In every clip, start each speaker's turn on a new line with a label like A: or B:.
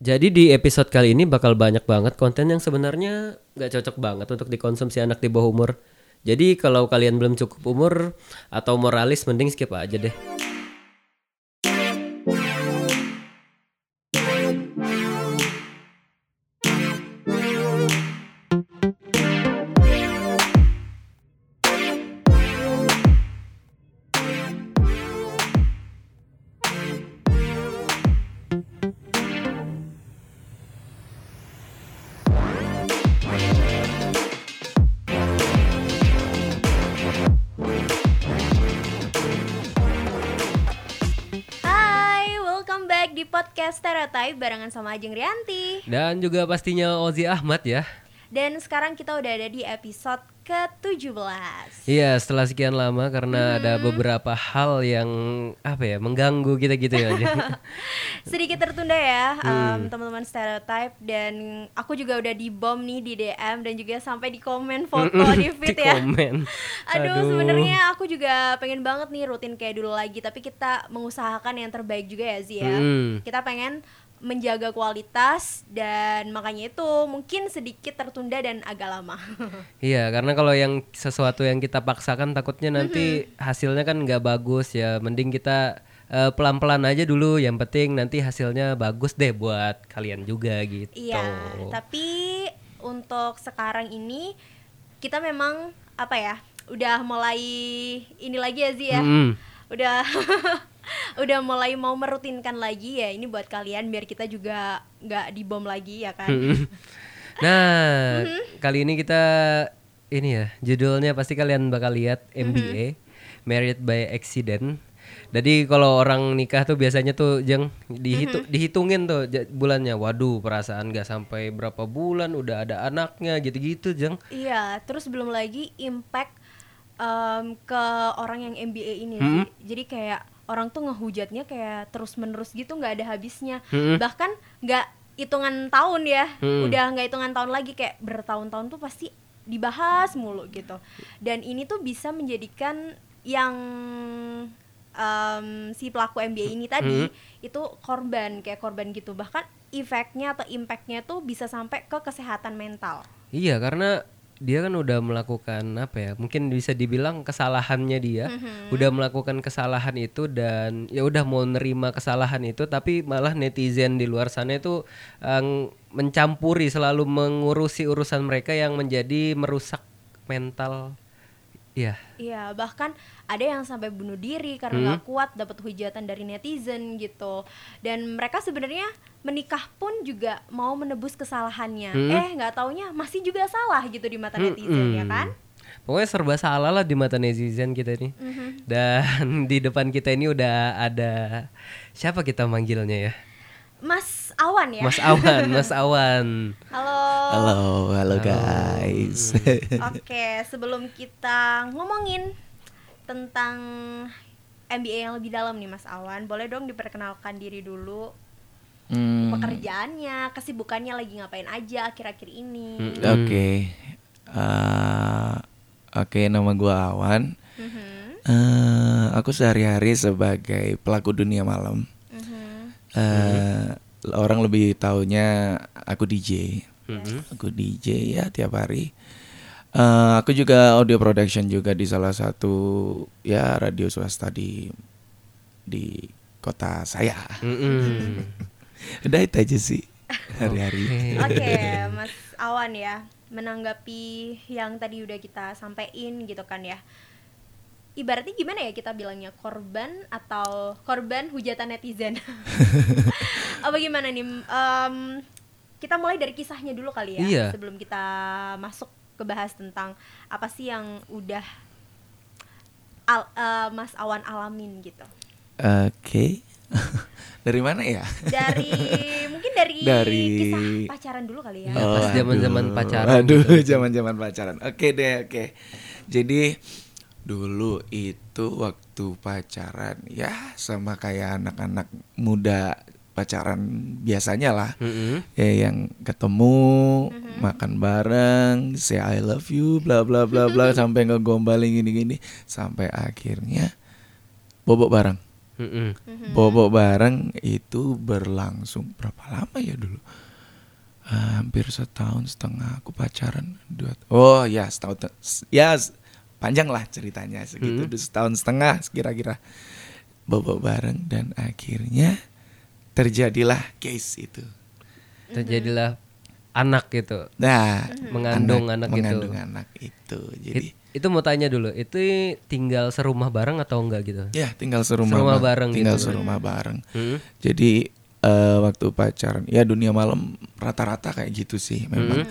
A: Jadi di episode kali ini bakal banyak banget konten yang sebenarnya nggak cocok banget untuk dikonsumsi anak di bawah umur. Jadi kalau kalian belum cukup umur atau moralis mending skip aja deh.
B: Barengan sama Ajeng Rianti.
A: Dan juga pastinya Ozi Ahmad ya.
B: Dan sekarang kita udah ada di episode ke-17.
A: Iya setelah sekian lama karena ada beberapa hal yang apa ya mengganggu kita gitu ya.
B: Sedikit tertunda ya, em, teman-teman Stereotype dan aku juga udah di bom nih di DM dan juga sampai di komen foto di feed
A: Di
B: ya.
A: komen.
B: Aduh, sebenarnya aku juga pengen banget nih rutin kayak dulu lagi, tapi kita mengusahakan yang terbaik juga ya Zia.
A: Mm.
B: Kita pengen menjaga kualitas dan makanya itu mungkin sedikit tertunda dan agak lama.
A: Iya, karena kalau yang sesuatu yang kita paksakan takutnya nanti hasilnya kan nggak bagus ya. Mending kita eh, pelan-pelan aja dulu. Yang penting nanti hasilnya bagus deh buat kalian juga gitu.
B: Iya, tapi untuk sekarang ini kita memang apa ya? Udah mulai ini lagi ya Zia.
A: Mm.
B: Udah udah mulai mau merutinkan lagi ya ini buat kalian biar kita juga nggak dibom lagi ya kan.
A: Nah, kali ini kita ini ya judulnya pasti kalian bakal lihat MBA, Married by Accident. Jadi kalau orang nikah tuh biasanya tuh jeng dihitung dihitungin tuh bulannya. Waduh, perasaan gak sampai berapa bulan udah ada anaknya gitu-gitu jeng.
B: Iya, terus belum lagi impact em, ke orang yang MBA ini sih. Jadi kayak orang tuh ngehujatnya kayak terus-menerus gitu nggak ada habisnya. Bahkan nggak hitungan tahun ya. Udah nggak hitungan tahun lagi kayak bertahun-tahun tuh pasti dibahas mulu gitu. Dan ini tuh bisa menjadikan yang em, si pelaku MBA ini tadi itu korban kayak korban gitu. Bahkan efeknya atau impactnya tuh bisa sampai ke kesehatan mental.
A: Iya, karena dia kan udah melakukan apa ya? Mungkin bisa dibilang kesalahannya dia, udah melakukan kesalahan itu dan ya udah mau nerima kesalahan itu, tapi malah netizen di luar sana itu eh, mencampuri selalu mengurusi urusan mereka yang menjadi merusak mental. Iya.
B: Iya, bahkan ada yang sampai bunuh diri karena nggak kuat dapat hujatan dari netizen gitu. Dan mereka sebenarnya menikah pun juga mau menebus kesalahannya. Eh, nggak taunya masih juga salah gitu di mata netizen ya kan?
A: Pokoknya serba salah lah di mata netizen kita nih. Dan di depan kita ini udah ada siapa kita manggilnya ya?
B: Mas Awan ya.
A: Mas Awan, Mas Awan.
B: Halo.
C: Halo, halo guys.
B: Oke, sebelum kita ngomongin tentang MBA yang lebih dalam nih Mas Awan, boleh dong diperkenalkan diri dulu
C: Hmm,
B: pekerjaannya, kesibukannya lagi ngapain aja akhir-akhir ini.
C: Oke, Eh, oke nama gua Awan.
B: Mhm,
C: Eh, aku sehari-hari sebagai pelaku dunia malam.
B: mhm.
C: Eh, Orang lebih taunya aku DJ.
A: Mhm.
C: Aku DJ ya tiap hari. Eh, aku juga audio production juga di salah satu ya radio swasta di di kota saya.
A: Mm-mm.
C: Udah itu aja sih hari-hari.
B: Oke, Mas Awan ya, menanggapi yang tadi udah kita sampein gitu kan ya. Ibaratnya gimana ya kita bilangnya korban atau korban hujatan netizen? Apa gimana nih? Em, kita mulai dari kisahnya dulu kali ya,
A: Iya.
B: sebelum kita masuk ke bahas tentang apa sih yang udah al- eh, Mas Awan alamin gitu.
C: Oke. Dari mana ya?
B: Dari mungkin dari,
C: Dari-
B: kisah pacaran dulu kali ya.
A: Iya, pas zaman-zaman
C: aduh.
A: pacaran
C: Aduh,
A: gitu.
C: zaman-zaman pacaran. Oke deh, oke. Jadi dulu itu waktu pacaran ya sama kayak anak-anak muda pacaran biasanya lah.
A: Mm-mm.
C: Ya yang ketemu, makan bareng, say I love you, bla bla bla bla sampai ngegombalin gini-gini sampai akhirnya bobok bareng.
A: Mm-mm.
C: Bobo bareng itu berlangsung berapa lama ya dulu? Hampir setahun setengah aku pacaran. Dua, oh ya setahun ya panjang lah ceritanya segitu
A: Hmm.
C: setahun setengah kira-kira bobo bareng dan akhirnya terjadilah case itu.
A: Terjadilah anak gitu.
C: Nah,
A: Mengandung anak itu.
C: mengandung anak itu. Jadi
A: It- itu mau tanya dulu, itu tinggal serumah bareng atau enggak gitu?
C: ya tinggal serumah,
A: Serumah
C: ba-
A: bareng
C: tinggal
A: gitu.
C: serumah bareng.
A: Hmm?
C: Jadi eh, waktu pacaran ya dunia malam rata-rata kayak gitu sih memang.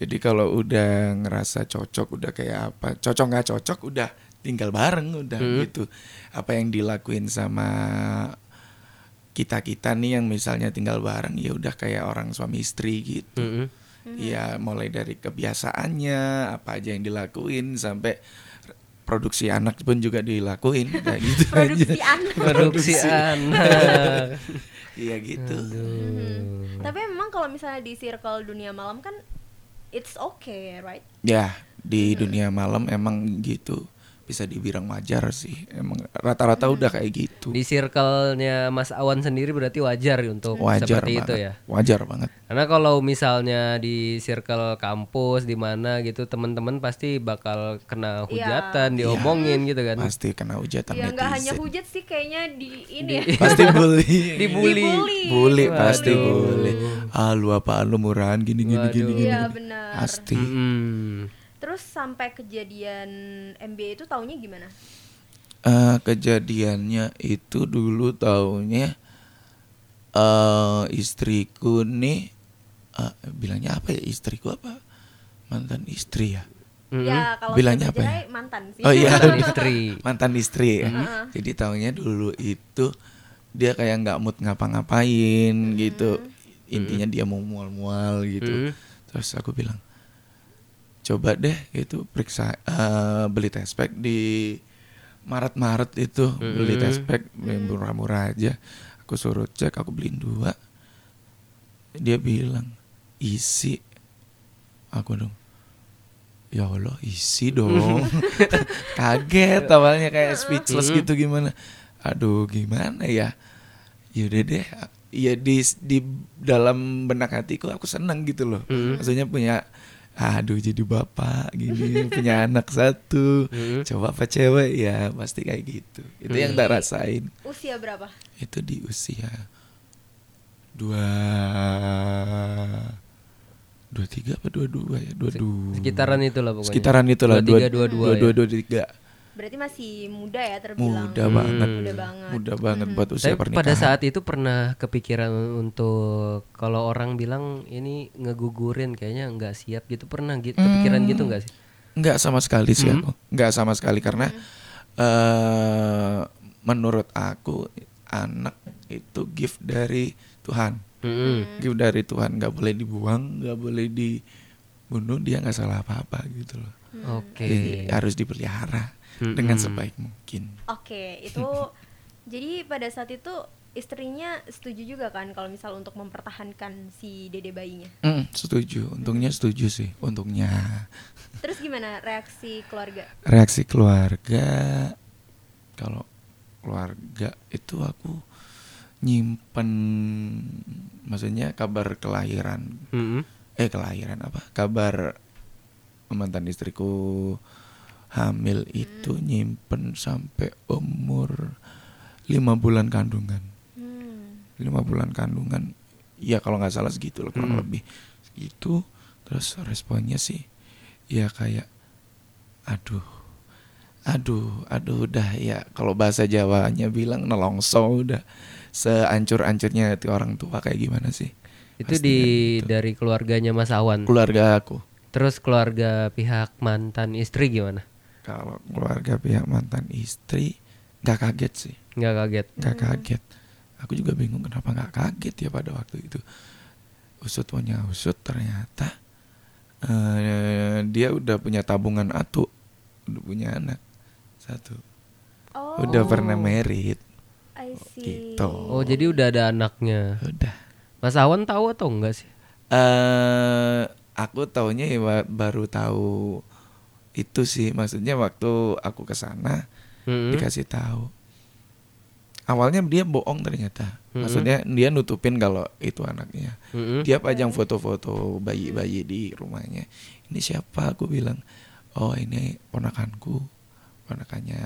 C: Jadi kalau udah ngerasa cocok udah kayak apa, cocok nggak cocok udah tinggal bareng udah gitu. Apa yang dilakuin sama kita-kita nih yang misalnya tinggal bareng ya udah kayak orang suami istri gitu.
A: Mm-mm.
C: Ya mulai dari kebiasaannya apa aja yang dilakuin sampai produksi anak pun juga dilakuin kayak gitu aja.
B: produksi anak
A: Produksi anak.
C: Iya gitu.
B: Mhm. tapi memang kalau misalnya di circle dunia malam kan it's okay right
C: Ya, di dunia malam emang gitu. Bisa dibilang wajar sih. Emang rata-rata udah kayak gitu.
A: Di circle-nya Mas Awan sendiri berarti wajar untuk
C: Wajar
A: seperti
C: banget.
A: itu ya.
C: Wajar banget.
A: Karena kalau misalnya di circle kampus di mana gitu teman-teman pasti bakal kena
B: Iya.
A: hujatan, diomongin gitu kan.
C: Pasti kena hujatan
B: ya nggak hanya hujat sih kayaknya di ini ya
C: Pasti bully.
A: Dibully.
B: Dibully.
C: bully pasti
A: Waduh.
C: bully. Ah lu apaan lu murahan gini gini gini gini.
B: iya benar
C: Pasti.
A: Mm-mm.
B: Terus sampai kejadian MBA itu taunya gimana
C: Eh, kejadiannya itu dulu taunya eh istriku nih eh, bilangnya apa ya istriku apa mantan istri ya
A: Mm-mm.
B: ya kalau
C: Bilangnya apa ya?
B: mantan sih
C: Oh iya,
A: Mantan istri.
C: mantan istri. ya. Jadi taunya dulu itu dia kayak nggak mood ngapa-ngapain gitu. Intinya dia mau mual-mual gitu.
A: Mm.
C: Terus aku bilang, coba deh gitu periksa eh, beli test pack di Maret-Maret itu beli test pack murah-murah aja. Aku suruh cek, aku beliin dua. Dia bilang isi. Aku dong. Ya Allah isi dong Kaget awalnya kayak speechless gitu gimana Aduh gimana ya Yaudah deh Ya di, di dalam benak hatiku aku seneng gitu loh
A: Mm.
C: Maksudnya punya Aduh jadi bapak gini Punya anak satu.
A: Mm.
C: Coba apa cewek? Ya Pasti kayak gitu. Itu yang tak rasain.
B: Usia berapa?
C: Itu di usia Dua Dua tiga apa dua dua ya? Dua dua
A: Sekitaran itulah pokoknya.
C: Sekitaran itulah
A: 23, 22
C: dua
A: ya.
C: dua dua tiga
B: berarti masih muda ya terbilang.
C: Muda banget.
B: Muda banget.
C: Muda banget buat usia
A: Tapi
C: pernikahan.
A: pada saat itu pernah kepikiran untuk kalau orang bilang ini ngegugurin kayaknya nggak siap gitu. Pernah gitu kepikiran gitu nggak sih?
C: nggak sama sekali sih aku. Nggak sama sekali karena eh menurut aku anak itu gift dari Tuhan.
A: Mm-mm.
C: gift dari Tuhan. Nggak boleh dibuang nggak boleh dibunuh dia nggak salah apa-apa gitu loh.
A: Oke.
C: Jadi harus dipelihara dengan sebaik mungkin.
B: Oke, itu jadi pada saat itu istrinya setuju juga kan kalau misal untuk mempertahankan si dede bayinya.
C: Mm, setuju. Untungnya setuju sih untungnya.
B: Terus gimana reaksi keluarga?
C: reaksi keluarga kalau keluarga itu aku nyimpen maksudnya kabar kelahiran.
A: Mm-mm.
C: eh kelahiran apa? Kabar mantan istriku hamil itu nyimpen sampai umur lima bulan kandungan
B: Hmm.
C: lima bulan kandungan ya kalau nggak salah segitu lah kurang
A: Hmm.
C: lebih segitu terus responnya sih ya kayak aduh aduh aduh udah ya kalau bahasa Jawanya bilang nelongso udah seancur-ancurnya hati orang tua kayak gimana sih
A: Itu
C: Pasti
A: di
C: gitu.
A: dari keluarganya Mas Awan.
C: keluarga aku
A: Terus keluarga pihak mantan istri gimana?
C: Kalau keluarga pihak mantan istri nggak kaget sih.
A: Nggak kaget.
C: nggak kaget. Aku juga bingung kenapa nggak kaget ya pada waktu itu. Usut punya usut ternyata eh, dia udah punya tabungan atu udah punya anak satu.
B: Oh,
C: udah pernah merit.
B: I see.
C: gitu.
A: Oh, jadi udah ada anaknya.
C: udah.
A: Mas Awan tahu atau enggak sih?
C: eh aku taunya ya ba- baru tahu itu sih maksudnya waktu aku ke sana
A: Mm-mm.
C: dikasih tahu awalnya dia bohong ternyata. Maksudnya dia nutupin kalau itu anaknya.
A: Mm-mm.
C: Dia pajang foto-foto bayi-bayi di rumahnya. Ini siapa? Aku bilang, oh ini ponakanku, ponakannya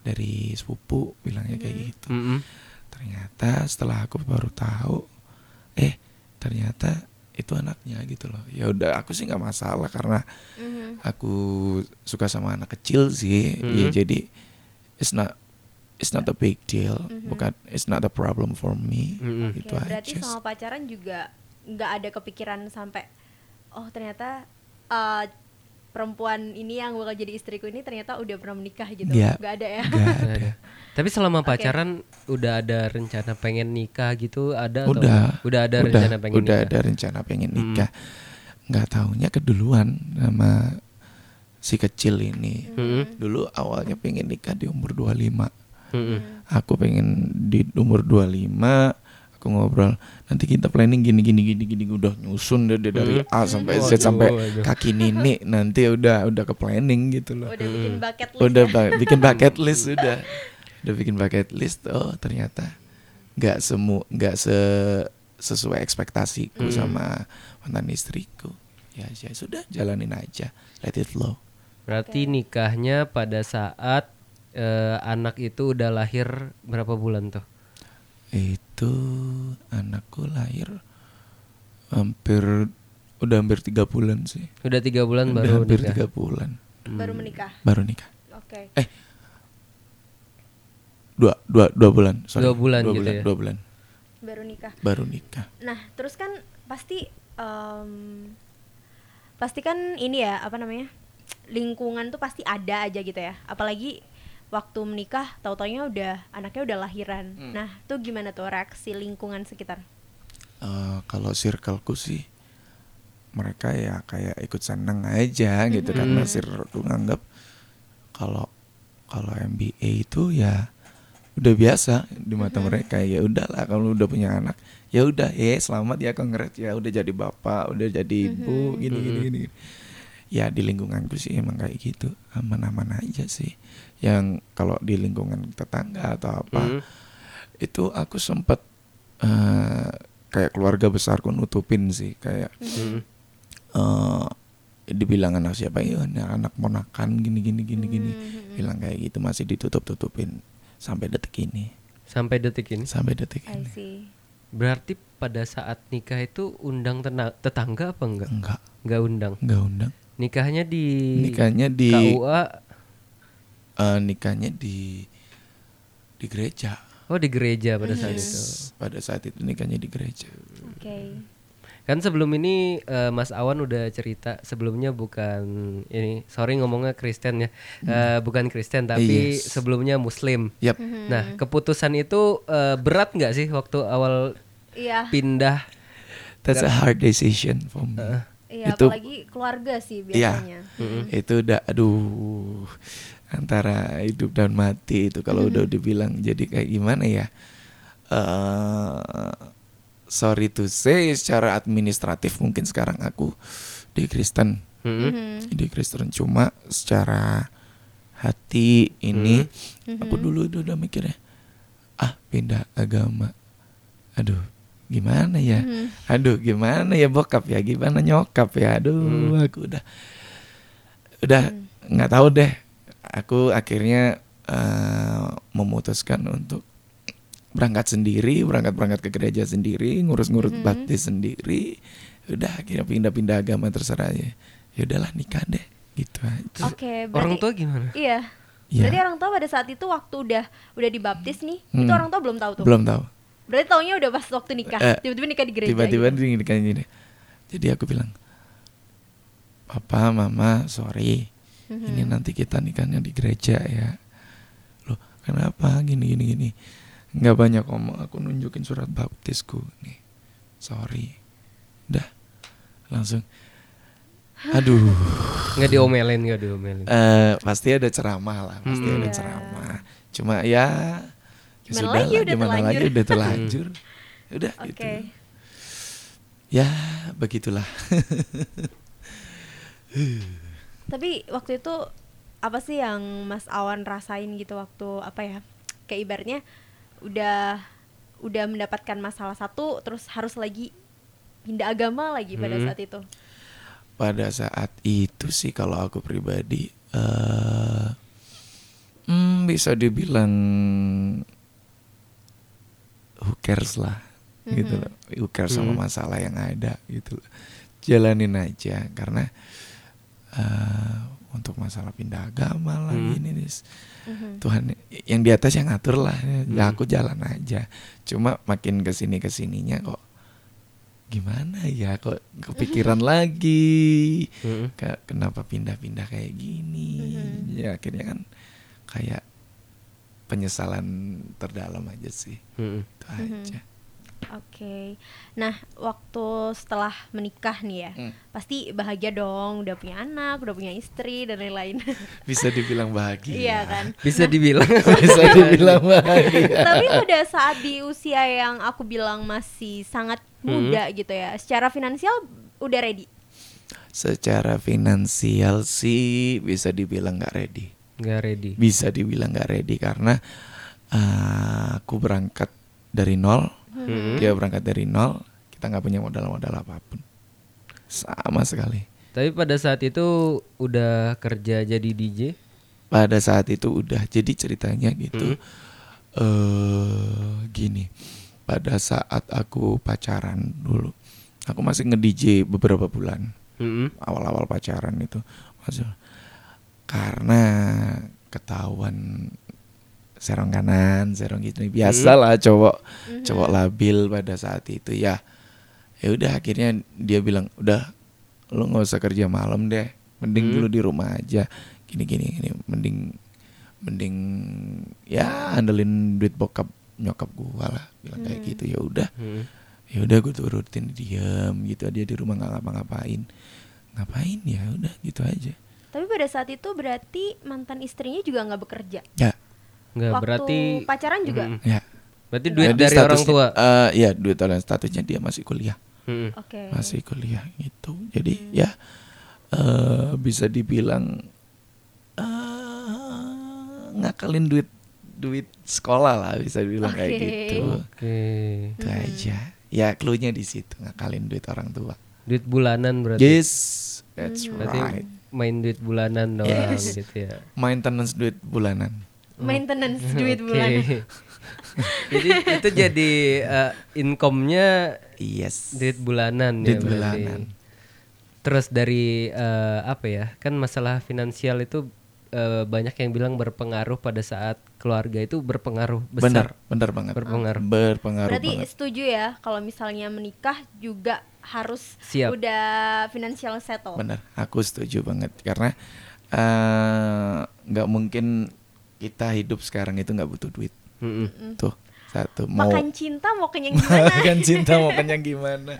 C: dari sepupu, bilangnya kayak gitu.
A: Mm-mm.
C: Ternyata setelah aku baru tahu, eh ternyata itu anaknya gitu loh. Ya udah, aku sih nggak masalah karena
B: Mhm.
C: aku suka sama anak kecil sih. Ya
A: Mhm.
C: jadi it's not it's not a big deal. Bukan it's not a problem for me.
A: Mhm.
B: Oke,
C: Itu
B: berarti
C: aja.
B: sama pacaran juga nggak ada kepikiran sampai oh ternyata eh, perempuan ini yang bakal jadi istriku ini ternyata udah pernah menikah gitu.
C: Nggak.
B: Nggak ada ya.
C: Nggak ada.
A: Tapi selama
B: Oke.
A: pacaran udah ada rencana pengen nikah gitu ada atau
C: Udah.
A: udah ada rencana pengen
C: udah
A: nikah.
C: ada rencana pengen
A: Hmm.
C: nikah. Nggak taunya keduluan sama si kecil ini.
A: Mm-mm.
C: Dulu awalnya pengen nikah di umur 25.
A: Mm-mm.
C: Aku pengen di umur 25 aku ngobrol nanti kita planning gini gini gini gini udah nyusun deh deh dari A sampai Z
A: Waduh,
C: sampai
A: waduh.
C: kaki nini nanti udah udah ke planning gitu loh.
B: Udah bikin bucket list.
C: Udah
B: ya.
C: bikin bucket list sudah. Udah bikin bucket list. Oh, ternyata nggak semu nggak se sesuai ekspektasiku
A: Hmm.
C: sama mantan istriku. Ya, ya sudah jalanin aja. Let it flow.
A: Berarti nikahnya pada saat eh, anak itu udah lahir berapa bulan tuh?
C: Itu anakku lahir hampir udah hampir tiga bulan sih.
A: Udah tiga bulan
C: udah
A: baru
C: hampir
A: nikah.
C: tiga bulan
B: Baru menikah.
C: baru nikah.
B: Oke.
C: Dua dua dua bulan. Sorry.
A: Dua bulan
C: dua
A: gitu
C: bulan,
A: ya?
C: Dua bulan
B: Baru nikah.
C: baru nikah.
B: Nah, terus kan pasti em, pasti kan ini ya, apa namanya? lingkungan tuh pasti ada aja gitu ya. Apalagi waktu menikah tahu-taunya udah anaknya udah lahiran.
C: Hmm.
B: Nah, tuh gimana tuh reaksi lingkungan sekitar?
C: Eh, kalau circleku sih mereka ya kayak ikut seneng aja gitu karena circleku nganggap kalau kalau MBA itu ya udah biasa di mata mereka ya udahlah kalau udah punya anak ya udah ya selamat ya kongres ya udah jadi bapak udah jadi ibu gini gini gini. Ya di lingkunganku sih emang kayak gitu aman-aman aja sih. Yang kalau di lingkungan tetangga atau apa
A: Mm.
C: itu aku sempat eh, kayak keluarga besarku nutupin sih kayak
A: Mm.
C: eh dibilang anak siapa ya ini anak ponakan gini gini gini gini.
B: Hmm,
C: bilang kayak gitu masih ditutup tutupin sampai detik ini
A: Sampai detik ini.
C: sampai detik
B: I
C: ini
B: see.
A: Berarti pada saat nikah itu undang tetangga apa enggak?
C: enggak
A: Enggak undang.
C: enggak undang
A: Nikahnya di
C: nikahnya di
A: KUA.
C: eh, nikahnya di di gereja
A: Oh, di gereja pada saat
C: Yes,
A: itu.
C: pada saat itu nikahnya di gereja
B: Oke.
A: Kan sebelum ini eh, Mas Awan udah cerita sebelumnya bukan ini sorry ngomongnya Kristen ya Eh, bukan Kristen tapi
C: Yes.
A: sebelumnya Muslim.
C: yap
A: Nah keputusan itu eh, berat nggak sih waktu awal
B: Iya.
A: pindah?
C: that's a hard decision for me
B: Iya,
C: itu-
B: apalagi keluarga sih
C: Iya.
B: biasanya.
C: itu udah aduh antara hidup dan mati itu kalau udah dibilang jadi kayak gimana ya eh sorry to say secara administratif mungkin sekarang aku di Kristen.
A: Mm-mm.
B: Mhm.
C: di Kristen. Cuma secara hati ini aku dulu udah, udah mikirnya ah pindah agama. Aduh gimana ya? Aduh gimana ya bokap ya? Gimana nyokap ya? Aduh aku udah udah nggak tahu deh. Aku akhirnya eh, memutuskan untuk berangkat sendiri berangkat berangkat ke gereja sendiri ngurus-ngurus baptis sendiri udah akhirnya pindah-pindah agama terserah aja ya udahlah nikah deh gitu aja
B: Oke,
A: Orang
B: berarti-
A: tua gimana?
B: Iya.
C: Iya.
B: Berarti orang tua pada saat itu waktu udah udah dibaptis nih, itu
C: Hmm.
B: orang tua belum tahu tuh.
C: belum tahu
B: Berarti taunya udah pas waktu nikah.
C: Eh,
B: Tiba-tiba nikah di gereja.
C: tiba-tiba
B: gitu.
C: nikah gini jadi aku bilang papa mama sorry ini
B: Mhm.
C: nanti kita nikahnya di gereja ya loh kenapa gini gini gini nggak banyak ngomong aku nunjukin surat baptisku nih sorry udah langsung aduh
A: Nggak diomelin, nggak diomelin.
C: eh pasti ada ceramah lah pasti
A: Mm.
C: ada
B: Iya.
C: ceramah cuma ya ya
B: Gimana
C: sudah
B: lagi,
C: lah,
B: udah
C: gimana
B: terlanjur.
C: lagi udah terlanjur udah
B: Oke.
C: gitu ya begitulah
B: Tapi waktu itu apa sih yang Mas Awan rasain gitu waktu apa ya? Kayak ibaratnya udah udah mendapatkan masalah satu terus harus lagi pindah agama lagi pada
A: Hmm.
B: saat itu
C: pada saat itu sih kalau aku pribadi eh hmm, bisa dibilang who cares lah gitu loh who cares sama
A: Mhm.
C: masalah yang ada gitu loh jalanin aja karena eh untuk masalah pindah agama lah
A: Hmm.
C: ini nih
B: Mhm.
C: Tuhan yang di atas yang ngatur lah ya
A: Hmm.
C: aku jalan aja cuma makin ke sini ke sininya kok gimana ya kok kepikiran lagi. Ke- kenapa pindah-pindah kayak gini
B: Mhm.
C: ya akhirnya kan kayak penyesalan terdalam aja sih
A: Mm-mm.
C: itu aja
B: Oke, nah waktu setelah menikah nih ya,
C: Hmm.
B: pasti bahagia dong, udah punya anak, udah punya istri dan lain-lain.
C: bisa dibilang bahagia
B: Iya kan.
A: Bisa dibilang.
C: bisa dibilang bahagia
B: Tapi pada saat di usia yang aku bilang masih sangat muda gitu ya, secara finansial udah ready.
C: secara finansial sih bisa dibilang nggak ready
A: Nggak ready.
C: bisa dibilang nggak ready karena uh, aku berangkat dari nol
A: Mm-mm.
C: dia berangkat dari nol kita nggak punya modal-modal apa pun sama sekali
A: Tapi pada saat itu udah kerja jadi DJ.
C: pada saat itu udah jadi ceritanya gitu eh gini pada saat aku pacaran dulu aku masih nge DJ beberapa bulan
A: Mm-mm.
C: awal-awal pacaran itu masih karena ketahuan serong kanan serong gitu biasa lah cowok cowok labil pada saat itu ya. Ya udah akhirnya dia bilang udah lu nggak usah kerja malam deh mending
A: Hmm.
C: dulu di rumah aja. Gini gini gini mending mending ya andelin duit bokap nyokap gua lah. Bilang kayak gitu ya udah.
A: Mm.
C: ya udah gue turutin diam gitu. Dia di rumah nggak ngapa-ngapain. Ngapain? Ya udah gitu aja.
B: Tapi pada saat itu berarti mantan istrinya juga nggak bekerja.
C: ya
A: Nggak
B: Waktu
A: berarti.
B: pacaran juga.
A: Mm-mm.
C: ya
A: Berarti duit
C: Jadi
A: dari orang tua.
C: eh, ya duit orang statusnya dia masih kuliah
A: Mm-mm.
B: Oke.
C: masih kuliah gitu jadi ya eh bisa dibilang eh ngakalin duit duit sekolah lah bisa dibilang kayak
B: Oke.
C: gitu
A: Oke.
C: itu aja ya cluenya di situ ngakalin duit orang tua
A: Duit bulanan berarti.
C: yes that's
A: Berarti
C: right
A: main duit bulanan doang
C: Yes.
A: gitu ya.
C: maintenance duit bulanan
B: Maintenance duit
A: Oke.
B: bulanan.
A: jadi itu jadi eh, income-nya
C: yes
A: duit bulanan
C: Duit
A: ya berarti.
C: bulanan.
A: Terus dari eh, apa ya? Kan masalah finansial itu eh, banyak yang bilang berpengaruh pada saat keluarga itu berpengaruh
C: benar
A: besar.
C: benar banget
A: Berpengaruh.
C: berpengaruh
B: Berarti
C: banget
B: setuju ya kalau misalnya menikah juga harus
A: Siap.
B: udah financial settle.
C: benar aku setuju banget karena nggak mungkin kita hidup sekarang itu nggak butuh duit.
A: Mm-mm.
C: tuh satu mau
B: Makan cinta mau kenyang gimana?
C: makan cinta mau kenyang gimana?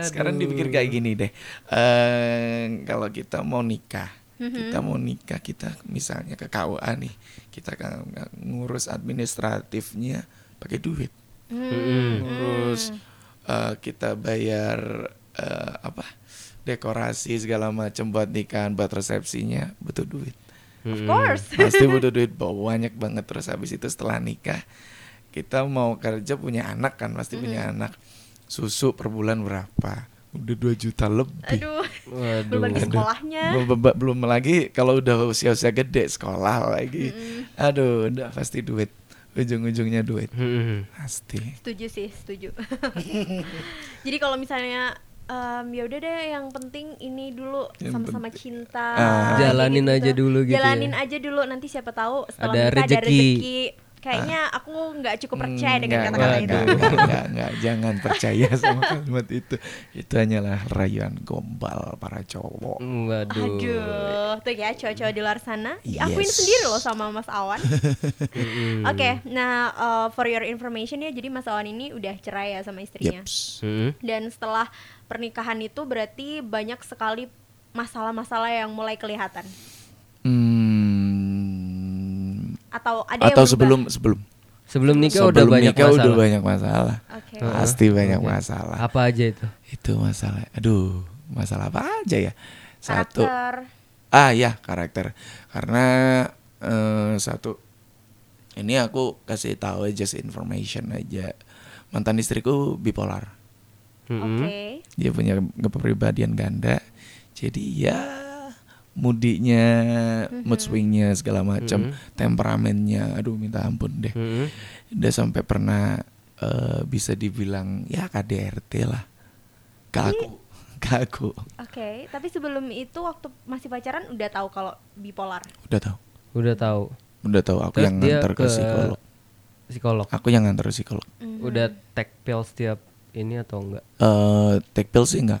C: Sekarang dipikir kayak gini deh. Eh kalau kita mau nikah kita mau nikah kita misalnya ke KUA nih kita kan ngurus administratifnya pakai duit.
A: Mm-mm.
C: ngurus eh, kita bayar eh, apa? Dekorasi segala macam buat nikahan buat resepsinya butuh duit
B: Of
A: Mm-mm.
B: course.
C: pasti butuh duit banyak banget terus habis itu setelah nikah kita mau kerja punya anak kan pasti punya anak susu per bulan berapa udah 2 juta lebih
B: Aduh.
A: Waduh.
B: Belum lagi sekolahnya.
C: Belum, belum- belum lagi kalau udah usia-usia gede sekolah lagi aduh udah pasti duit ujung-ujungnya duit
A: Mm-mm.
C: pasti
B: Setuju sih, setuju. Jadi kalau misalnya em, ya udah deh yang penting ini dulu sama-sama cinta.
C: Ah.
A: Jalanin aja dulu gitu ya.
B: Jalanin aja dulu nanti siapa tahu setelah
A: Ada
B: nikah ada
A: rezeki.
B: Kayaknya aku nggak cukup percaya dengan
C: Enggak,
B: kata-kata itu.
C: enggak, enggak, enggak, enggak. jangan percaya sama kalimat itu itu hanyalah rayuan gombal para cowok
A: Waduh.
B: Aduh, tuh ya cowok-cowok di luar sana diakuin
C: Yes.
B: sendiri loh sama Mas Awan. Oke, nah uh, for your information ya, jadi Mas Awan ini udah cerai ya sama istrinya.
C: Yeps.
A: Mm-mm.
B: Dan setelah pernikahan itu berarti banyak sekali masalah-masalah yang mulai kelihatan.
C: Hmm,
B: Atau ada yang
C: atau
B: berubah?
C: sebelum sebelum
A: Sebelum nikah
C: sebelum
A: udah banyak
C: nikah
A: masalah.
C: udah banyak masalah
B: Oke.
A: Heeh.
C: pasti banyak
A: Oke.
C: masalah
A: Apa aja itu?
C: itu masalah aduh masalah apa aja ya satu
B: Karakter.
C: ah ya karakter karena eh, satu ini aku kasih tahu aja just information aja mantan istriku bipolar
A: Mm-mm.
B: Oke.
C: dia punya kepribadian ganda jadi ya mudinya mood swingnya segala macam temperamennya aduh minta ampun deh.
A: Mm-mm.
C: udah sampai pernah eh, bisa dibilang ya KDRT lah. Ke aku ke aku
B: Oke, tapi sebelum itu waktu masih pacaran udah tahu kalau bipolar.
C: udah tahu.
A: Udah tahu.
C: udah tahu aku
A: Terus
C: yang nganter ke,
A: ke-
C: psikolog.
A: Psikolog.
C: aku yang nganter ke psikolog.
A: Udah take pills tiap ini atau enggak?
C: eh take pill sih enggak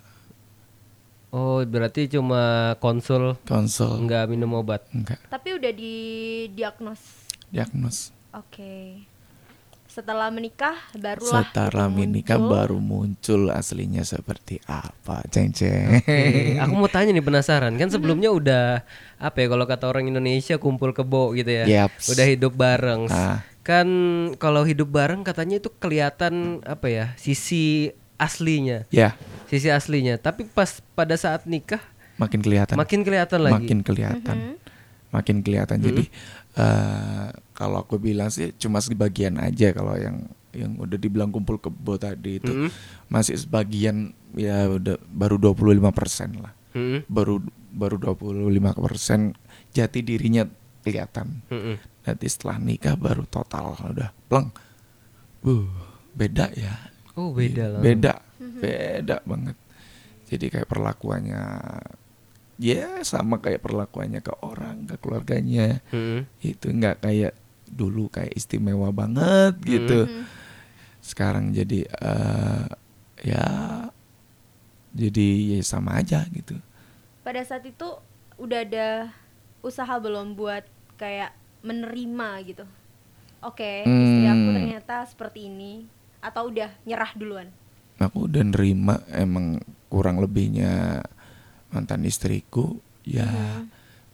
A: Oh, berarti cuma konsul
C: konsul
A: enggak minum obat.
C: enggak
B: Tapi udah di diagnos.
C: diagnos
B: Oke. Setelah menikah barulah
C: setelah menikah
B: muncul.
C: baru muncul aslinya seperti apa ceng ceng
A: Oke, aku mau tanya nih penasaran kan sebelumnya udah apa ya kalau kata orang Indonesia kumpul kebo gitu ya.
C: Yaps.
A: Udah hidup bareng.
C: Ah.
A: Kan kalau hidup bareng katanya itu kelihatan apa ya sisi aslinya,
C: ya.
A: Sisi aslinya. Tapi pas pada saat nikah
C: makin kelihatan.
A: makin kelihatan lagi.
C: makin kelihatan. Makin kelihatan. Jadi eh, kalau aku bilang sih cuma sebagian aja kalau yang yang udah dibilang kumpul kebo tadi itu.
A: Mhm.
C: masih sebagian ya udah baru 25% lah.
A: Mm-mm.
C: baru baru 25% jati dirinya kelihatan.
A: Mm-mm.
C: nanti setelah nikah baru total udah pleng. Buh, beda ya
A: Oh beda lah.
C: beda beda banget jadi kayak perlakuannya ya sama kayak perlakuannya ke orang ke keluarganya
A: Mm-mm.
C: itu nggak kayak dulu kayak istimewa banget gitu sekarang jadi eh, ya jadi ya sama aja gitu
B: Pada saat itu udah ada usaha belum buat kayak menerima gitu. Oke, istri aku
C: Hmm.
B: ternyata seperti ini atau udah nyerah duluan.
C: aku udah nerima emang kurang lebihnya mantan istriku ya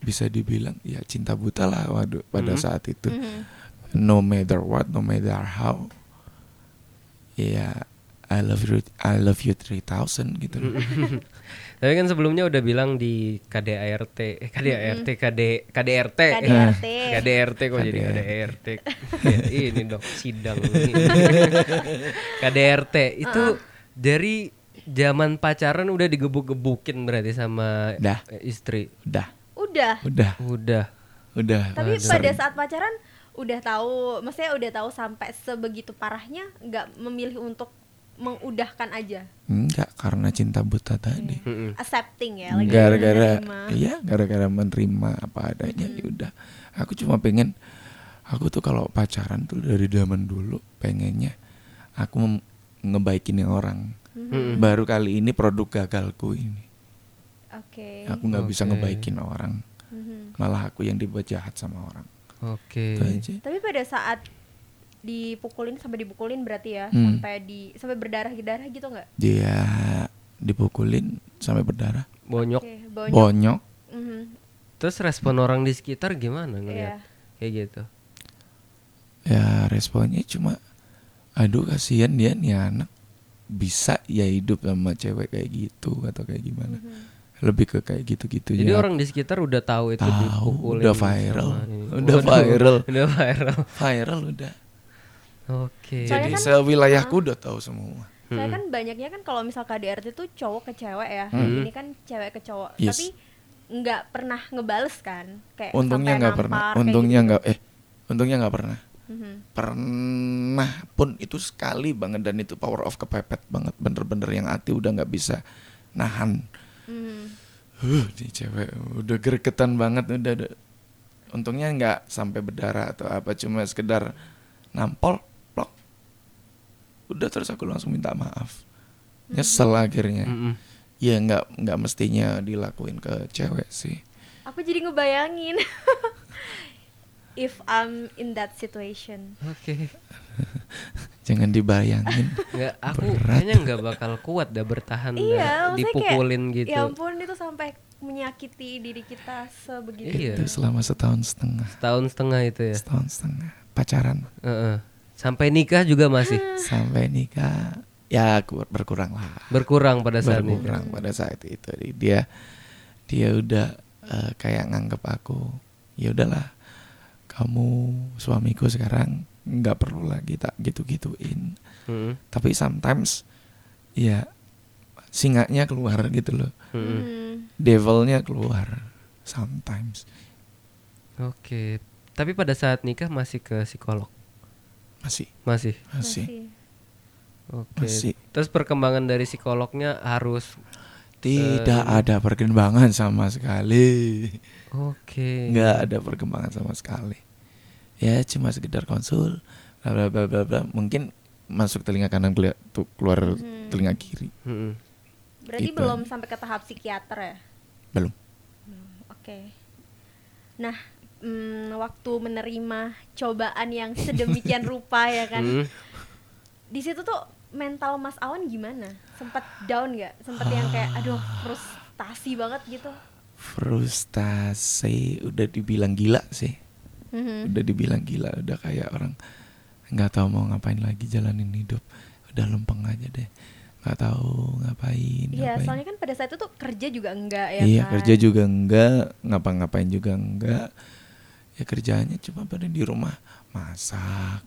C: bisa dibilang ya cinta buta lah waduh pada saat itu
B: Mhm.
C: no matter what no matter how ya I love you I love you 3000 gitu.
A: Tapi kan sebelumnya udah bilang di KDART, eh, KDART, KD, KDRT,
B: KDRT.
A: KDRT kok jadi
C: KDRT.
A: KDRT. Ya, ini dong sidang ini. KDRT itu dari zaman pacaran udah digebuk-gebukin berarti sama
C: Dah.
A: eh, istri.
C: udah
B: Udah.
C: udah
A: Udah.
C: udah
B: Tapi
C: Sering.
B: pada saat pacaran udah tahu, maksudnya udah tahu sampai sebegitu parahnya nggak memilih untuk mengudahkan aja.
C: enggak karena cinta buta tadi
A: Mm-mm.
B: Accepting ya, lagi
C: gara-gara
B: menerima.
C: iya gara-gara menerima apa adanya ya udah aku cuma pengen aku tuh kalau pacaran tuh dari zaman dulu pengennya aku mem- ngebaikin orang
A: Mm-mm.
C: baru kali ini produk gagalku ini
B: Oke.
C: aku nggak bisa
A: Oke.
C: ngebaikin orang
B: Mhm.
C: malah aku yang dibuat jahat sama orang
A: Oke.
C: Aja.
B: Tapi pada saat dipukulin sampai dipukulin berarti ya,
C: Hmm.
B: sampai di sampai berdarah-darah gitu nggak?
C: dia dipukulin sampai berdarah
A: Bonyok.
B: Oke, bonyok.
C: bonyok
B: Mhm.
A: Terus respon orang di sekitar gimana ngeliat
B: Iya.
A: kayak gitu?
C: ya responnya cuma aduh kasihan dia nih anak bisa ya hidup sama cewek kayak gitu atau kayak gimana lebih ke kayak gitu-gitu
A: Jadi
C: ya.
A: orang di sekitar udah tahu itu
C: Tahu,
A: dipukulin
C: udah viral.
A: ini.
C: Udah viral.
A: Udah viral.
C: viral udah
A: Oke.
B: Soalnya
C: jadi
B: kan-
C: sewilayahku udah tahu semua
B: Saya kan banyaknya kan kalau misal KDRT itu cowok ke cewek ya,
C: Hmm.
B: ini kan cewek ke cowok,
C: Yes.
B: tapi nggak pernah ngebales kan, kayak
C: untungnya nggak pernah untungnya
B: gitu.
C: nggak eh untungnya nggak pernah
B: Mhm.
C: pernah pun itu sekali banget dan itu power of kepepet banget bener-bener yang hati udah nggak bisa nahan
B: Mhm.
C: huh nih cewek udah gregetan banget udah, udah. untungnya nggak sampai berdarah atau apa cuma sekedar nampol udah terus aku langsung minta maaf nyesel akhirnya
A: Mm-mm.
C: ya nggak nggak mestinya dilakuin ke cewek sih
B: Aku jadi ngebayangin if I'm in that situation.
A: Oke.
C: jangan dibayangin
A: Nggak, aku
C: Berat.
A: kayaknya nggak bakal kuat dah bertahan dah
B: Iya, maksudnya
A: dipukulin
B: kayak,
A: gitu.
B: Ya ampun itu sampai menyakiti diri kita sebegitu.
A: Iya.
C: itu selama setahun setengah
A: Setahun setengah itu ya.
C: setahun setengah pacaran
A: Heeh. Sampai nikah juga masih
C: sampai nikah ya kur- berkurang lah
A: berkurang pada saat
C: berkurang pada saat itu Jadi dia dia udah eh, kayak nganggep aku ya udahlah kamu suamiku sekarang nggak perlu lagi tak gitu-gituin
A: Mm-mm.
C: tapi sometimes ya singanya keluar gitu loh.
B: Hmm.
C: devilnya keluar sometimes
A: Oke. Tapi pada saat nikah masih ke psikolog?
C: Masih
A: Masih.
C: masih
A: Oke.
C: Masih.
A: Terus perkembangan dari psikolognya harus
C: tidak
A: Eh,
C: ada perkembangan sama sekali
A: Oke.
C: nggak ada perkembangan sama sekali ya cuma sekedar konsul bla bla bla bla bla mungkin masuk telinga kanan keluar, tuh keluar
B: Mhm.
C: telinga kiri
A: Mm-mm.
B: Berarti
C: Gitu.
B: belum sampai ke tahap psikiater ya?
C: belum
B: Oke. Nah, mm, waktu menerima cobaan yang sedemikian rupa ya kan,
A: Mm.
B: di situ tuh mental Mas Awan gimana? Sempet down nggak? Sempet yang kayak, aduh frustasi banget gitu?
C: frustasi udah dibilang gila sih
B: Mhm.
C: udah dibilang gila udah kayak orang nggak tahu mau ngapain lagi jalanin hidup udah lempeng aja deh nggak tahu ngapain
B: Iya,
C: ngapain.
B: soalnya kan pada saat itu tuh kerja juga enggak ya
C: iya
B: kan?
C: kerja juga enggak ngapa-ngapain juga enggak ya kerjanya cuma pada di rumah masak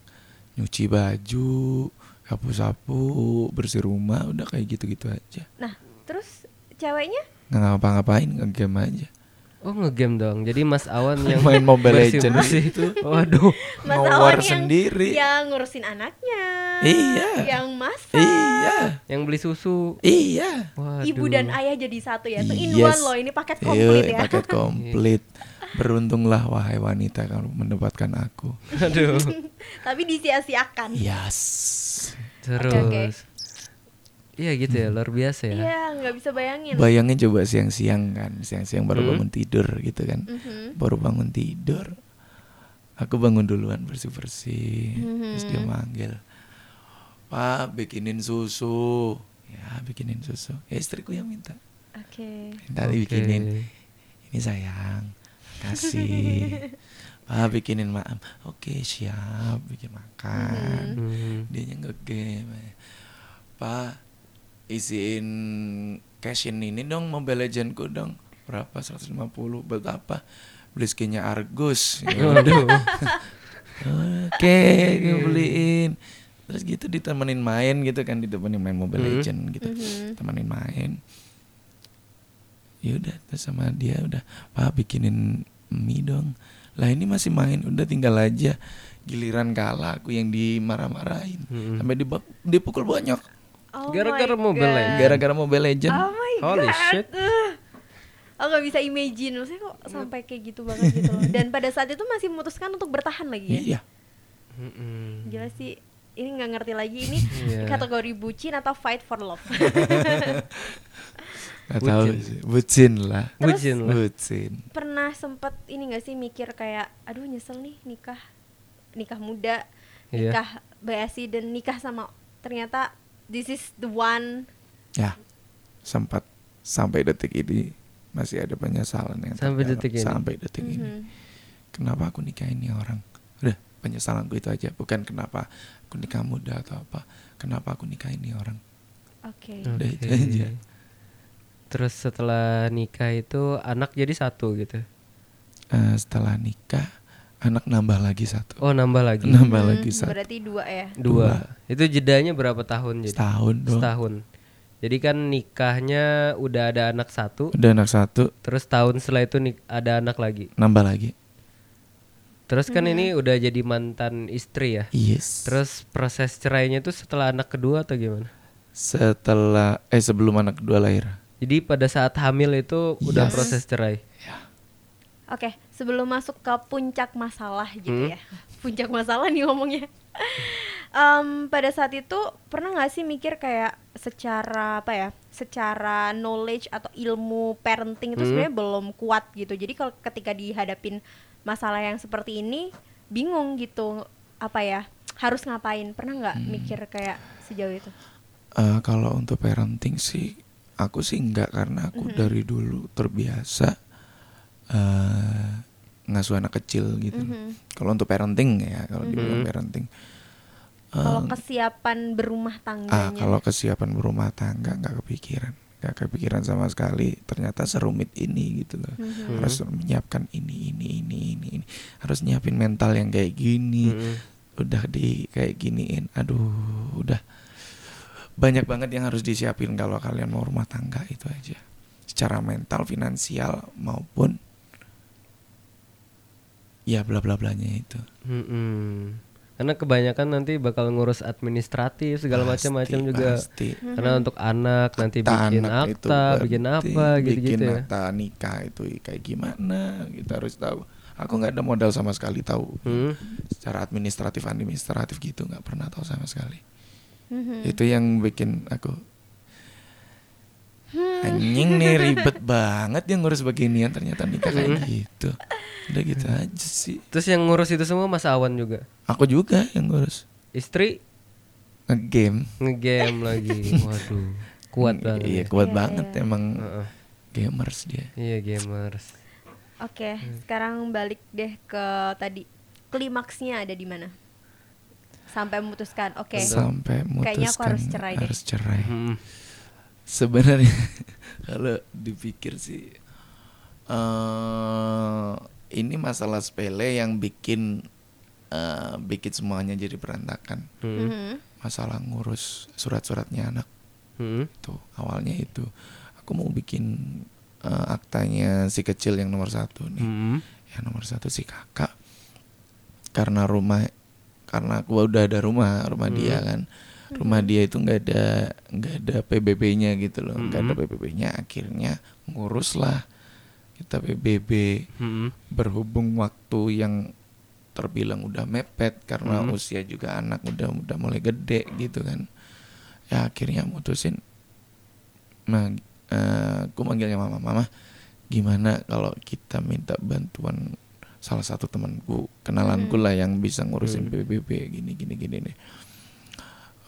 C: nyuci baju sapu-sapu bersih rumah udah kayak gitu-gitu aja
B: Nah, terus ceweknya?
C: nggak ngapa-ngapain ngegame aja
A: Oh ngegame dong. Jadi Mas Awan yang
C: Main Mobile Legends itu.
A: Waduh.
B: Mas Awan yang,
C: sendiri.
B: yang ngurusin anaknya
C: Iya.
B: Yang masak
C: iya
A: Yang beli susu.
C: iya
A: Waduh.
B: Ibu dan ayah jadi satu ya. Itu in
C: Yes.
B: one loh, ini paket
C: Iya,
B: komplit ya.
C: paket komplit beruntunglah wahai wanita kalau mendapatkan aku
A: Aduh.
B: Tapi disia-siakan.
C: yes
A: Terus. Iya gitu ya, luar biasa ya.
B: Iya, nggak bisa bayangin.
C: bayangin coba siang-siang kan siang-siang baru
A: Hmm.
C: bangun tidur gitu kan
B: Mhm.
C: baru bangun tidur aku bangun duluan bersih-bersih terus
B: Mhm.
C: dia manggil pak bikinin susu ya bikinin susu ya istriku yang minta
B: Oke.
C: minta
A: Oke.
C: dibikinin ini sayang kasih pak bikinin maam oke siap bikin makan
A: Hmm.
C: dia ngegame pak isiin cashin ini dong mobile legendku dong berapa 150 buat apa beli skinnya Argus
A: Waduh.
C: Oke, gue beliin. Terus gitu ditemenin main gitu kan, ditemenin main Mobile
A: Hmm.
C: Legend gitu.
B: Mhm.
C: Temenin main. Ya udah, terus sama dia udah, "Pak, bikinin mie dong." Lah ini masih main, udah tinggal aja. Giliran kalah aku yang dimarah-marahin.
A: Hmm.
C: Sampai dibak- dipukul banyak
B: Oh
A: Gara-gara
B: my
A: Mobile
B: God.
A: Legends.
C: gara-gara Mobile Legend.
B: Oh my
A: Holy
B: god.
A: shit.
B: Aku gak bisa imagine, maksudnya kok sampai kayak gitu banget gitu loh. Dan pada saat itu masih memutuskan untuk bertahan lagi ya.
C: Iya.
B: Gila sih, ini nggak ngerti lagi ini
A: Iya.
B: kategori bucin atau fight for love.
C: Gak tahu
A: Bucin.
C: sih. Bucin lah.
B: Terus-
A: Bucin lah.
C: Bucin.
B: Pernah sempet ini gak sih mikir kayak, aduh nyesel nih nikah, nikah muda,
A: Iya.
B: nikah BSI dan nikah sama ternyata this is the one.
C: Ya, sempat sampai detik ini masih ada penyesalan yang
A: Sampai
C: terdalam.
A: detik ini?
C: Sampai detik ini.
B: Mhm.
C: Kenapa aku nikahin nih orang? Udah, penyesalanku itu aja. Bukan kenapa aku nikah muda atau apa. Kenapa aku nikahin nih orang?
B: Oke.
C: Udah
A: Oke.
C: itu aja.
A: Terus setelah nikah itu anak jadi satu gitu.
C: Eh, setelah nikah, anak nambah lagi satu.
A: Oh nambah lagi.
C: Nambah
B: Hmm,
C: lagi satu.
B: Berarti dua ya.
A: Dua. Itu jedanya berapa tahun jadi?
C: Setahun dong.
A: Setahun. Jadi kan nikahnya udah ada anak satu,
C: Udah anak satu,
A: terus tahun setelah itu nik- ada anak lagi.
C: nambah lagi.
A: Terus kan ini udah jadi mantan istri ya.
C: Yes.
A: Terus proses cerainya itu setelah anak kedua atau gimana?
C: setelah eh sebelum anak kedua lahir.
A: Jadi pada saat hamil itu udah
C: Yes.
A: proses cerai.
B: Oke, sebelum masuk ke puncak masalah gitu
A: Hmm.
B: ya. Puncak masalah nih ngomongnya. Em, pada saat itu pernah nggak sih mikir kayak secara apa ya? Secara knowledge atau ilmu parenting itu
A: Hmm.
B: sebenarnya belum kuat gitu. Jadi kalau ketika dihadapin masalah yang seperti ini bingung gitu apa ya? Harus ngapain? Pernah nggak
C: Hmm.
B: mikir kayak sejauh itu?
C: Eh, kalau untuk parenting sih aku sih enggak karena aku
B: Mhm.
C: dari dulu terbiasa eh ngasuh anak kecil gitu.
B: Mhm.
C: Kalau untuk parenting ya, kalau dibilang
A: Mhm.
C: parenting.
B: Kalau
C: Eh,
B: kesiapan berumah
C: ah
B: tangganya.
C: kalau kesiapan berumah tangga nggak kepikiran nggak kepikiran sama sekali ternyata serumit ini gitu loh
B: Mhm.
C: harus menyiapkan ini ini ini ini ini harus nyiapin mental yang kayak gini
A: Mm-mm.
C: udah di kayak giniin aduh udah banyak banget yang harus disiapin kalau kalian mau rumah tangga itu aja secara mental finansial maupun ya bla bla blanya itu
A: Mm-mm. Karena kebanyakan nanti bakal ngurus administratif segala
C: Pasti,
A: macam-macam juga.
C: pasti.
A: Karena untuk anak nanti
C: Akta
A: bikin
C: anak itu
A: akta,
C: penting,
A: bikin apa gitu-gitu
C: bikin
A: ya.
C: akta nikah itu kayak gimana kita harus tahu aku nggak ada modal sama sekali tahu
A: Hmm.
C: secara administratif administratif gitu nggak pernah tahu sama sekali
B: Mhm.
C: itu yang bikin aku
B: Hmm.
C: anjing nih ribet banget yang ngurus beginian ternyata nikah kayak
A: Hmm.
C: gitu udah gitu aja sih
A: Terus yang ngurus itu semua Mas Awan juga.
C: aku juga yang ngurus
A: Istri
C: ngegame
A: ngegame lagi. Waduh, kuat banget.
C: iya
A: ya.
C: kuat
B: Iya,
C: banget
B: iya.
C: emang
A: Heeh.
C: gamers dia
A: Iya gamers.
B: Oke,
C: Hmm.
B: sekarang balik deh ke tadi klimaksnya ada di mana? Sampai memutuskan, oke.
C: sampai
B: Kayaknya aku
C: memutuskan
B: harus cerai deh.
C: harus cerai.
A: Hmm.
C: sebenarnya kalau dipikir sih eh ini masalah sepele yang bikin eh, bikin semuanya jadi berantakan
A: Hmm.
B: Mhm.
C: masalah ngurus surat-suratnya anak
A: Hmm.
C: tuh awalnya itu aku mau bikin eh, aktanya si kecil yang nomor satu nih
A: Hmm.
C: yang nomor satu si kakak karena rumah karena aku udah ada rumah rumah
A: Hmm.
C: dia kan rumah dia itu nggak ada nggak ada PBB-nya gitu loh nggak ada
A: Hmm.
C: PBB-nya akhirnya ngurus lah kita PBB
A: Hmm.
C: berhubung waktu yang terbilang udah mepet karena
A: Hmm.
C: usia juga anak udah udah mulai gede gitu kan ya akhirnya mutusin nah eh, aku manggilnya mama mama gimana kalau kita minta bantuan salah satu temanku kenalanku
B: Hmm.
C: lah yang bisa ngurusin
A: Hmm.
C: PBB gini gini gini nih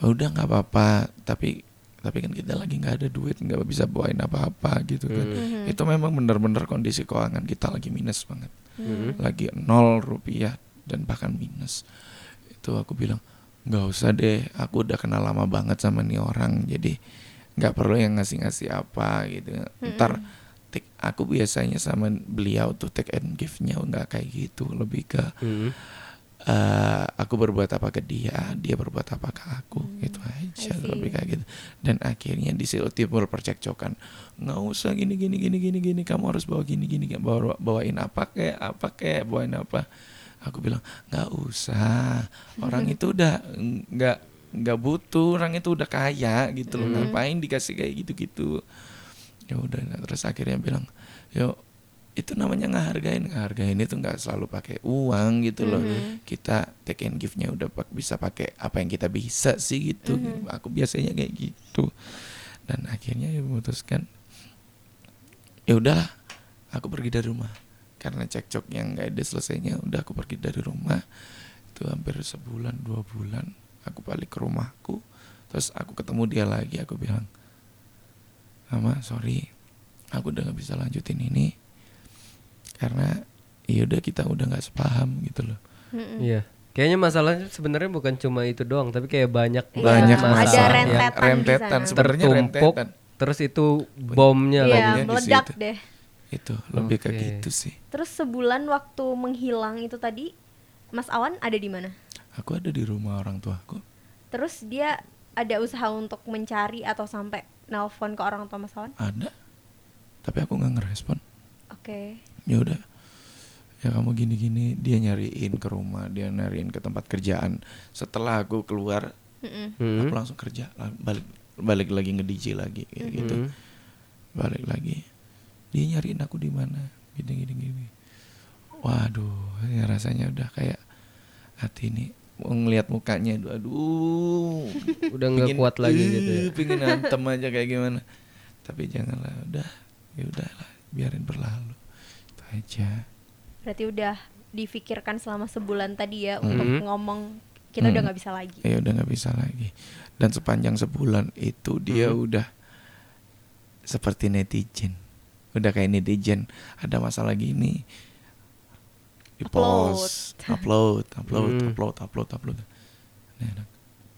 C: udah nggak apa-apa tapi tapi kan kita lagi nggak ada duit nggak bisa bawain apa-apa gitu kan
A: Hmm.
B: Mhm.
C: itu memang benar-benar kondisi keuangan kita lagi minus banget
A: Hmm.
C: lagi nol rupiah dan bahkan minus itu aku bilang nggak usah deh aku udah kenal lama banget sama nih orang jadi nggak perlu yang ngasih-ngasih apa gitu ntar take, aku biasanya sama beliau tuh take and give-nya nggak kayak gitu lebih ke
A: Hmm.
C: eh, aku berbuat apa ke dia dia berbuat apa ke aku itu aja
B: I see.
C: lebih kayak gitu dan akhirnya di situ timbul percekcokan nggak usah gini gini gini gini gini kamu harus bawa gini gini bawa bawain apa kayak apa kayak bawain apa aku bilang nggak usah orang itu udah nggak nggak butuh orang itu udah kaya gitu loh
B: Hmm.
C: ngapain dikasih kayak gitu gitu ya udah nah, terus akhirnya bilang yuk itu namanya ngehargain. Ngehargain itu nggak selalu pakai uang gitu loh.
B: Mhm.
C: kita take and give-nya udah pak- bisa pakai apa yang kita bisa sih gitu.
B: Mhm.
C: aku biasanya kayak gitu. Dan akhirnya ya memutuskan ya udahlah aku pergi dari rumah. Karena cekcok yang nggak ada selesainya udah aku pergi dari rumah. Itu hampir sebulan dua bulan aku balik ke rumahku. Terus aku ketemu dia lagi aku bilang mama sorry aku udah nggak bisa lanjutin ini karena ya udah kita udah nggak sepaham gitu loh.
A: Iya. Kayaknya masalahnya sebenarnya bukan cuma itu doang, tapi kayak banyak
B: Iya,
C: banyak
A: masalah
B: ada rentetan
A: yang
B: di
C: rentetan sebenarnya rentetan
A: terus itu bomnya
B: Iya,
A: lagi.
B: meledak deh.
C: itu lebih
A: Oke.
C: kayak gitu sih
B: Terus sebulan waktu menghilang itu tadi, Mas Awan ada di mana?
C: aku ada di rumah orang tuaku
B: Terus dia ada usaha untuk mencari atau sampai nelpon ke orang tua Mas Awan?
C: ada tapi aku nggak ngerespon
B: Oke.
C: ya udah ya kamu gini-gini dia nyariin ke rumah dia nyariin ke tempat kerjaan setelah aku keluar
B: Mm-mm.
A: Hmm.
C: aku langsung kerja balik balik lagi nge DJ lagi kayak gitu
A: Hmm.
C: balik lagi dia nyariin aku di mana gini gini gini waduh ya rasanya udah kayak hati ini ngelihat mukanya aduh, aduh
A: Udah nggak kuat lagi
C: "Eh,
A: gitu ya.
C: pingin antem aja kayak gimana tapi janganlah udah ya udahlah biarin berlalu itu aja
B: Berarti udah difikirkan selama sebulan tadi ya
C: Mhm.
B: untuk ngomong kita udah
C: Hmm.
B: nggak bisa lagi.
C: ya udah nggak bisa lagi dan sepanjang sebulan itu dia
A: Hmm.
C: udah seperti netizen udah kayak netizen ada masalah gini di
B: Upload.
C: post upload upload
A: Hmm.
C: upload upload upload Ini anak,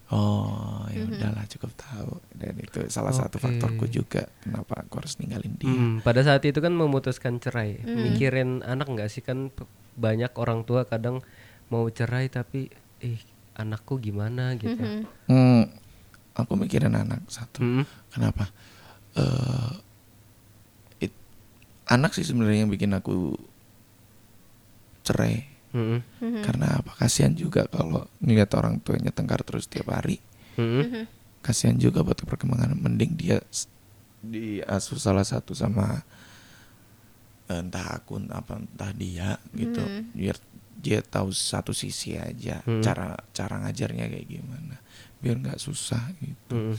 C: Oh, ya udahlah cukup tahu. Dan itu salah satu
A: Oke.
C: faktorku juga kenapa aku harus ninggalin dia.
A: Hmm, pada saat itu kan memutuskan cerai.
B: Hmm.
A: Mikirin anak nggak sih kan banyak orang tua kadang mau cerai tapi ih anakku gimana gitu.
B: Mhm.
C: Hmm, aku mikirin anak satu.
A: Hmm.
C: Kenapa? Eh, it- anak sih sebenarnya yang bikin aku cerai.
A: Hmm.
B: Mhm.
C: Karena apa? Kasihan juga kalau ngeliat orang tuanya tengkar terus tiap hari.
A: Hmm.
B: Mhm.
C: Kasihan juga buat perkembangan. Mending dia diasuh salah satu sama eh, entah aku apa entah dia gitu.
B: Mhm.
C: Biar dia tahu satu sisi aja
A: Hmm.
C: cara cara ngajarnya kayak gimana. Biar nggak susah gitu.
A: Hmm.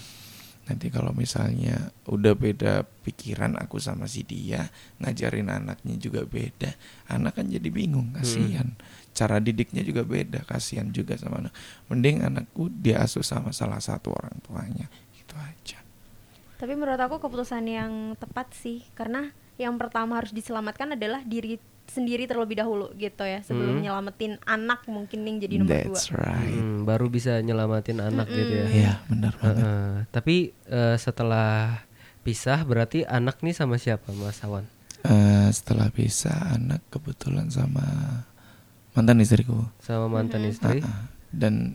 C: Nanti kalau misalnya udah beda pikiran aku sama si dia, ngajarin anaknya juga beda, anak kan jadi bingung, kasihan. Cara didiknya juga beda, kasihan juga sama anak. Mending anakku dia asuh sama salah satu orang tuanya, itu aja.
B: Tapi menurut aku keputusan yang tepat sih karena yang pertama harus diselamatkan adalah diri sendiri terlebih dahulu gitu ya sebelum
A: Hmm.
B: nyelamatin anak mungkin yang jadi nomor dua.
C: That's right.
A: Hmm, baru bisa nyelamatin anak gitu ya.
C: Iya, benar banget.
A: Heeh. Tapi eh, setelah pisah berarti anak nih sama siapa Mas Awan?
C: Eh, setelah bisa anak kebetulan sama mantan istriku.
A: Sama mantan
B: Mhm.
A: istri?
C: Ah, dan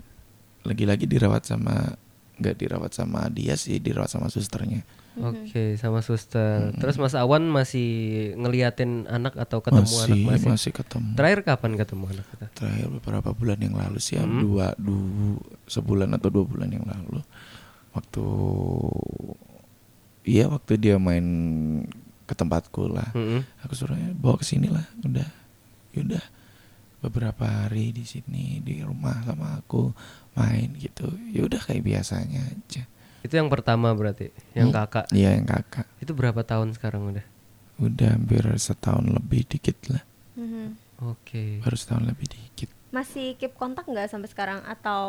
C: lagi-lagi dirawat sama nggak dirawat sama dia sih dirawat sama susternya
A: Oke, sama suster. Terus Mas Awan masih ngeliatin anak atau ketemu
C: masih
A: anak masih?
C: masih ketemu
A: Terakhir kapan ketemu anak kita?
C: terakhir beberapa bulan yang lalu sih ya
A: Hmm.
C: dua dua sebulan atau dua bulan yang lalu waktu iya waktu dia main ke tempatku lah
A: Mm-mm.
C: aku suruhnya bawa ke sini lah udah yaudah beberapa hari di sini di rumah sama aku main gitu yaudah kayak biasanya aja
A: Itu yang pertama berarti, yang
C: Hmm.
A: kakak.
C: iya yang kakak
A: Itu berapa tahun sekarang udah?
C: udah hampir setahun lebih dikit lah
B: Mhm.
A: Oke.
C: baru setahun lebih dikit
B: Masih keep kontak nggak sampai sekarang atau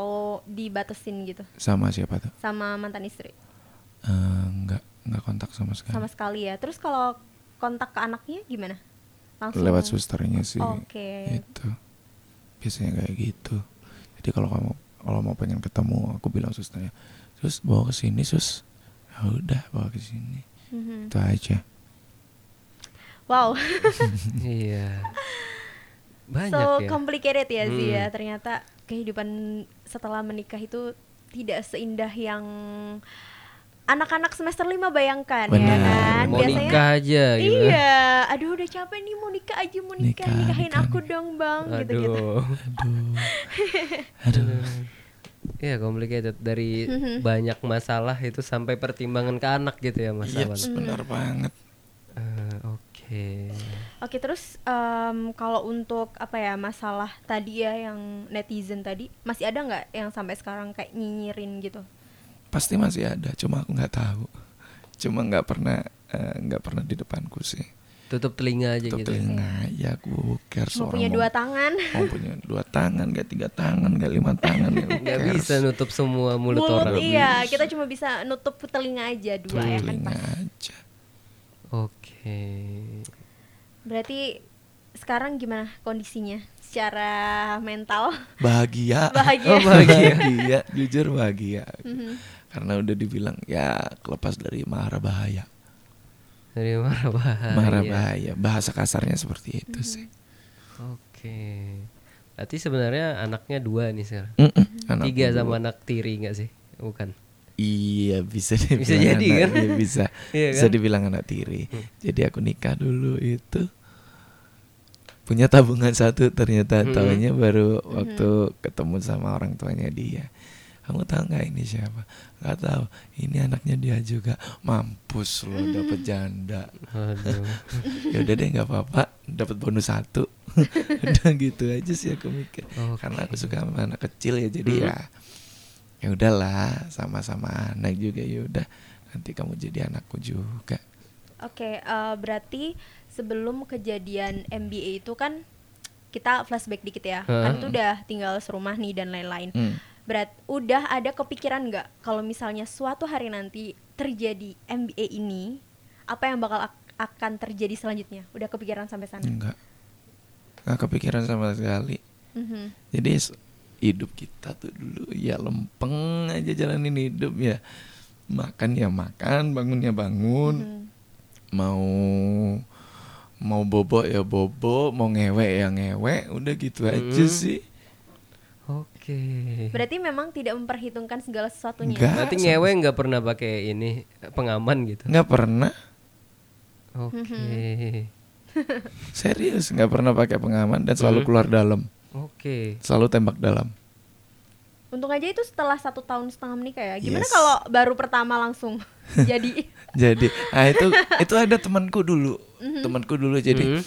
B: dibatasin gitu
C: sama siapa tuh
B: sama mantan istri?
C: Eh, nggak nggak kontak sama sekali
B: Sama sekali ya. Terus kalau kontak ke anaknya gimana? Langsung
C: lewat susternya sih
B: Oke.
C: itu biasanya kayak gitu jadi kalau kamu kalau mau pengen ketemu aku bilang susternya sus bawa ke sini sus ya udah bawa ke sini
B: Mhm.
C: itu aja
B: Wow.
A: iya. Banyak
B: so
A: ya.
B: complicated ya sih
A: Hmm.
B: ya. Ternyata kehidupan setelah menikah itu tidak seindah yang anak-anak semester 5 bayangkan ya
C: Benar.
B: kan.
A: Mau nikah aja gitu.
B: Iya, aduh udah capek nih mau nikah aja mau nikah,
C: Nikah,
B: nikahin
C: nikah,
B: aku
C: nikah.
B: dong bang gitu-gitu.
A: Aduh.
C: aduh aduh
A: Iya complicated dari
B: Mhm.
A: banyak masalah itu sampai pertimbangan ke anak gitu ya Mas Awan.
C: Yeps, benar banget
A: Eh, Oke.
B: Oke terus em, kalau untuk apa ya masalah tadi ya yang netizen tadi masih ada nggak yang sampai sekarang kayak nyinyirin gitu?
C: pasti masih ada cuma aku nggak tahu cuma nggak pernah eh, nggak pernah di depanku sih
A: Tutup telinga aja
C: tutup
A: gitu. ya.
C: telinga ya aku care
B: Mau punya dua tangan.
C: mau punya dua tangan nggak tiga tangan nggak lima tangan nggak
A: Nggak bisa nutup semua mulut,
B: Mulut
A: orang.
B: iya, kita cuma bisa nutup telinga aja dua ya kan
C: telinga
B: pas.
C: aja
A: Oke.
B: Berarti sekarang gimana kondisinya secara mental?
C: bahagia
B: Bahagia.
A: Oh, bahagia.
C: bahagia jujur bahagia
B: Mhm.
C: karena udah dibilang ya kelepas dari mara bahaya
A: Dari marah bahaya.
C: mara bahaya bahasa kasarnya seperti itu
B: Mhm.
C: sih
A: Oke. Berarti sebenarnya anaknya dua nih sekarang.
C: Anak
A: Tiga
C: gua.
A: sama anak tiri nggak sih? Bukan.
C: Iya bisa dibilang
A: Bisa jadi,
C: anak-
A: kan?
C: iya, bisa
A: Iya,
C: bisa
A: kan?
C: dibilang anak tiri. Jadi aku nikah dulu itu punya tabungan satu ternyata
A: Hmm.
C: tahunya baru waktu ketemu sama orang tuanya dia. Kamu tahu nggak ini siapa? Nggak tahu. Ini anaknya dia juga. Mampus lo dapet janda.
A: Aduh.
C: ya udah deh nggak apa-apa. Dapat bonus satu. udah gitu aja sih aku mikir.
A: Oke.
C: Karena aku suka sama anak kecil ya jadi
A: Hmm.
C: ya ya udahlah sama-sama anak juga ya udah nanti kamu jadi anakku juga
B: Oke, eh, berarti sebelum kejadian MBA itu kan kita flashback dikit ya. Kan
A: Heeh.
B: itu udah tinggal serumah nih dan lain-lain.
C: Hmm.
B: Berat udah ada kepikiran nggak kalau misalnya suatu hari nanti terjadi MBA ini apa yang bakal ak- akan terjadi selanjutnya? Udah kepikiran sampai sana?
C: enggak nggak kepikiran sama sekali
B: Mhm.
C: jadi s- hidup kita tuh dulu ya lempeng aja jalanin hidup ya makan ya makan bangun ya bangun
B: Mhm.
C: mau mau bobo ya bobo mau ngewe ya ngewe udah gitu aja
A: Mm.
C: sih
A: Oke.
B: Berarti memang tidak memperhitungkan segala sesuatunya.
C: Enggak.
A: Berarti ngewe nggak pernah pakai ini pengaman gitu.
C: nggak pernah
A: Oke.
C: serius nggak pernah pakai pengaman dan selalu
A: Hmm.
C: keluar dalam
A: Oke.
C: selalu tembak dalam
B: Untung aja itu setelah satu tahun setengah menikah ya. Gimana
C: Yes.
B: kalau baru pertama langsung jadi?
C: jadi ah itu itu ada temanku dulu
B: Mhm.
C: temanku dulu jadi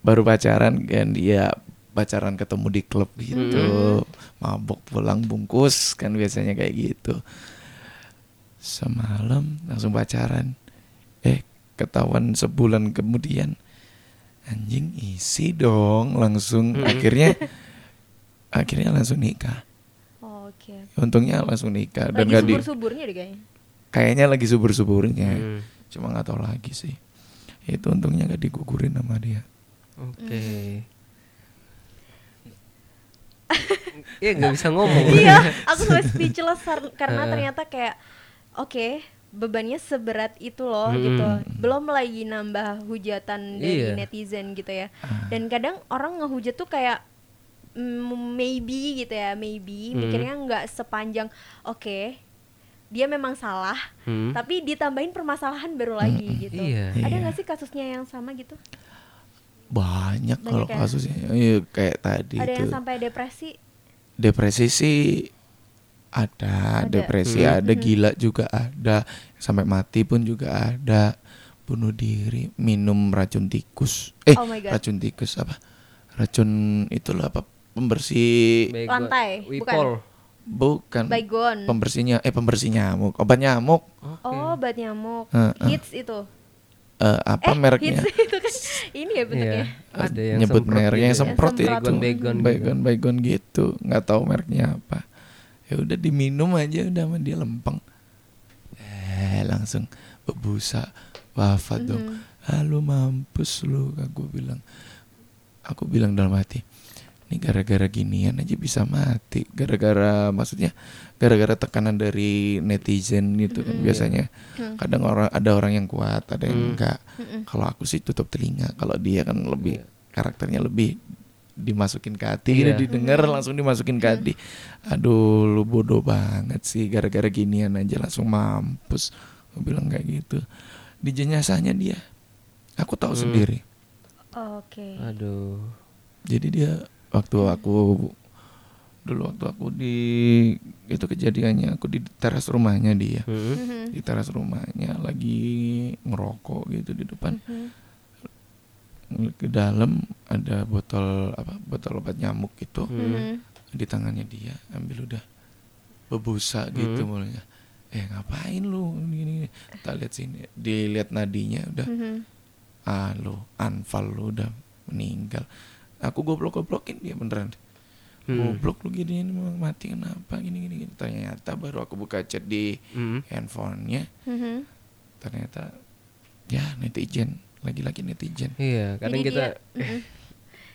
C: baru pacaran kan dia pacaran ketemu di klub gitu
B: Mhm.
C: mabok pulang bungkus kan biasanya kayak gitu semalam langsung pacaran eh ketahuan sebulan kemudian anjing isi dong langsung
A: Mhm.
C: akhirnya akhirnya langsung nikah
B: Oh, Oke.
C: untungnya langsung nikah dan
B: Lagi
C: gak di
B: subur-suburnya deh kayaknya.
C: kayaknya lagi subur-suburnya
A: Hmm.
C: cuma nggak tahu lagi sih itu untungnya gak digugurin sama dia
A: Oke. Iya nggak bisa ngomong.
B: iya, aku sampai speechless kar- karena
A: Eh.
B: ternyata kayak oke, bebannya seberat itu loh
A: Hmm.
B: gitu. Belum lagi nambah hujatan dari
A: Iya.
B: netizen gitu ya.
C: Ah.
B: Dan kadang orang ngehujat tuh kayak mm, maybe gitu ya, maybe
A: Hmm.
B: mikirnya nggak sepanjang oke. Dia memang salah,
A: Hmm.
B: tapi ditambahin permasalahan baru lagi
C: Mm-mm.
B: gitu.
A: Iya.
B: Ada
C: Iya.
B: nggak sih kasusnya yang sama gitu?
C: Banyak kalau
B: ya?
C: kasusnya iya kayak tadi
B: Ada
C: itu
B: yang sampai depresi?
C: depresi sih ada,
B: Ada.
C: depresi
A: Hmm.
C: ada
B: Mhm.
C: gila juga ada sampai mati pun juga ada bunuh diri minum racun tikus eh
B: Oh my God.
C: racun tikus apa racun itulah apa pembersih
A: Bego-
B: Lantai,
A: Wipol.
C: bukan
B: Baygon.
C: pembersihnya eh pembersih nyamuk obat nyamuk
A: Oke.
B: Oh, obat nyamuk.
C: Heeh.
B: Hits itu.
C: Eh, apa
B: eh,
C: mereknya
B: Hits itu ini ya bentuknya.
A: Iya. Ada yang
C: nyebut
A: semprot
C: mereknya yang
A: gitu ya.
C: semprot itu
A: gitu.
C: baygon baygon gitu nggak tahu mereknya apa ya udah diminum aja udah sama dia lempeng eh langsung bebusa wafat dong
B: Mhm.
C: ah lu mampus lu aku bilang aku bilang dalam hati ini gara-gara ginian aja bisa mati gara-gara maksudnya gara-gara tekanan dari netizen gitu kan
B: Mhm.
C: biasanya
B: Hmm.
C: kadang orang ada orang yang kuat ada yang
A: Hmm.
C: enggak
B: Mm-mm.
C: kalau aku sih tutup telinga kalau dia kan lebih
A: Iya.
C: karakternya lebih dimasukin ke hati
A: Iya.
C: gitu didengar
B: Hmm.
C: langsung dimasukin ke hati aduh lu bodoh banget sih gara-gara ginian aja langsung mampus aku bilang kayak gitu di jenazahnya dia aku tahu
A: Hmm.
C: sendiri
B: Oke.
A: Aduh.
C: jadi dia waktu aku dulu waktu aku di itu kejadiannya aku di teras rumahnya dia
A: Hmm.
B: Mhm.
C: di teras rumahnya lagi ngerokok gitu di depan
B: Mhm.
C: ke dalam ada botol apa botol obat nyamuk gitu
A: Hmm.
C: Di tangannya dia ambil udah bebusa gitu
A: Hmm.
C: mulanya eh ngapain lu gini, gini. kita lihat sini dilihat nadinya udah
B: Mhm.
C: ah lu anfal lu udah meninggal aku goblok goblokin dia beneran
A: Hmm.
C: goblok lu gini ini mau mati kenapa gini gini, gini. ternyata baru aku buka chat di
A: Hmm.
C: handphonenya
B: Mhm.
C: ternyata ya netizen lagi-lagi netizen
A: Iya, kadang
B: Jadi
A: kita
B: dia,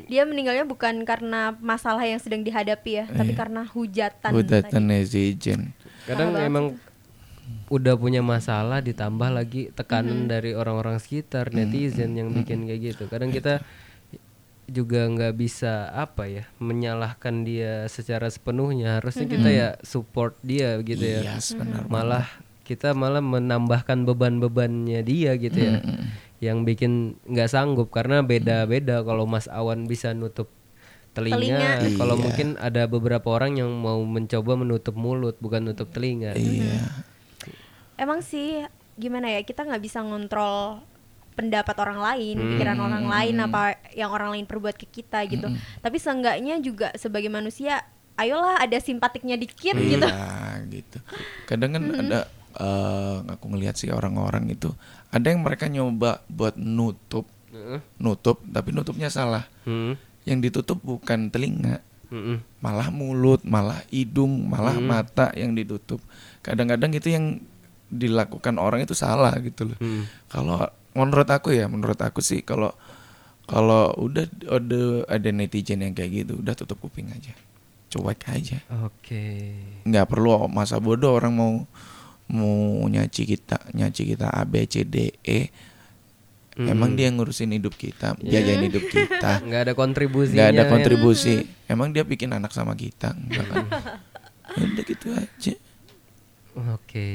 B: dia meninggalnya bukan karena masalah yang sedang dihadapi ya, tapi
C: Iya.
B: karena hujatan.
C: hujatan
B: tadi.
C: netizen
A: kadang
B: banget
A: emang udah punya masalah ditambah lagi tekanan
B: Mhm.
A: dari orang-orang sekitar netizen yang bikin kayak gitu kadang kita juga nggak bisa apa ya menyalahkan dia secara sepenuhnya. Harusnya kita ya support dia gitu ya.
C: Yes, benar
A: malah kita malah menambahkan beban-bebannya dia gitu ya. Yang bikin nggak sanggup karena beda-beda. Kalau Mas Awan bisa nutup telinga,
B: Telinga.
A: kalau
C: Iya.
A: mungkin ada beberapa orang yang mau mencoba menutup mulut bukan nutup telinga.
C: Iya.
B: Emang sih gimana ya kita nggak bisa ngontrol pendapat orang lain,
A: Hmm.
B: pikiran orang lain apa yang orang lain perbuat ke kita gitu. Tapi seenggaknya juga sebagai manusia, ayolah ada simpatiknya dikit gitu.
C: Iya gitu. Kadang kan ada eh, aku ngelihat sih orang-orang itu ada yang mereka nyoba buat nutup,
A: Heeh.
C: nutup tapi nutupnya salah.
A: Hmm.
C: Yang ditutup bukan telinga,
A: Mm-mm.
C: malah mulut, malah hidung, malah mata yang ditutup. Kadang-kadang itu yang dilakukan orang itu salah gitu loh.
A: Hmm.
C: Kalau menurut aku ya, menurut aku sih kalau kalau udah ada ada netizen yang kayak gitu, udah tutup kuping aja. cuek aja.
A: Oke.
C: nggak perlu masa bodoh orang mau mau nyaci kita nyaci kita A B C D E. Emang dia ngurusin hidup kita biayain hidup kita.
A: Nggak ada kontribusinya.
C: nggak ada
A: ya.
C: kontribusi. Emang dia bikin anak sama kita? Enggak kan Ya udah gitu aja.
A: Oke,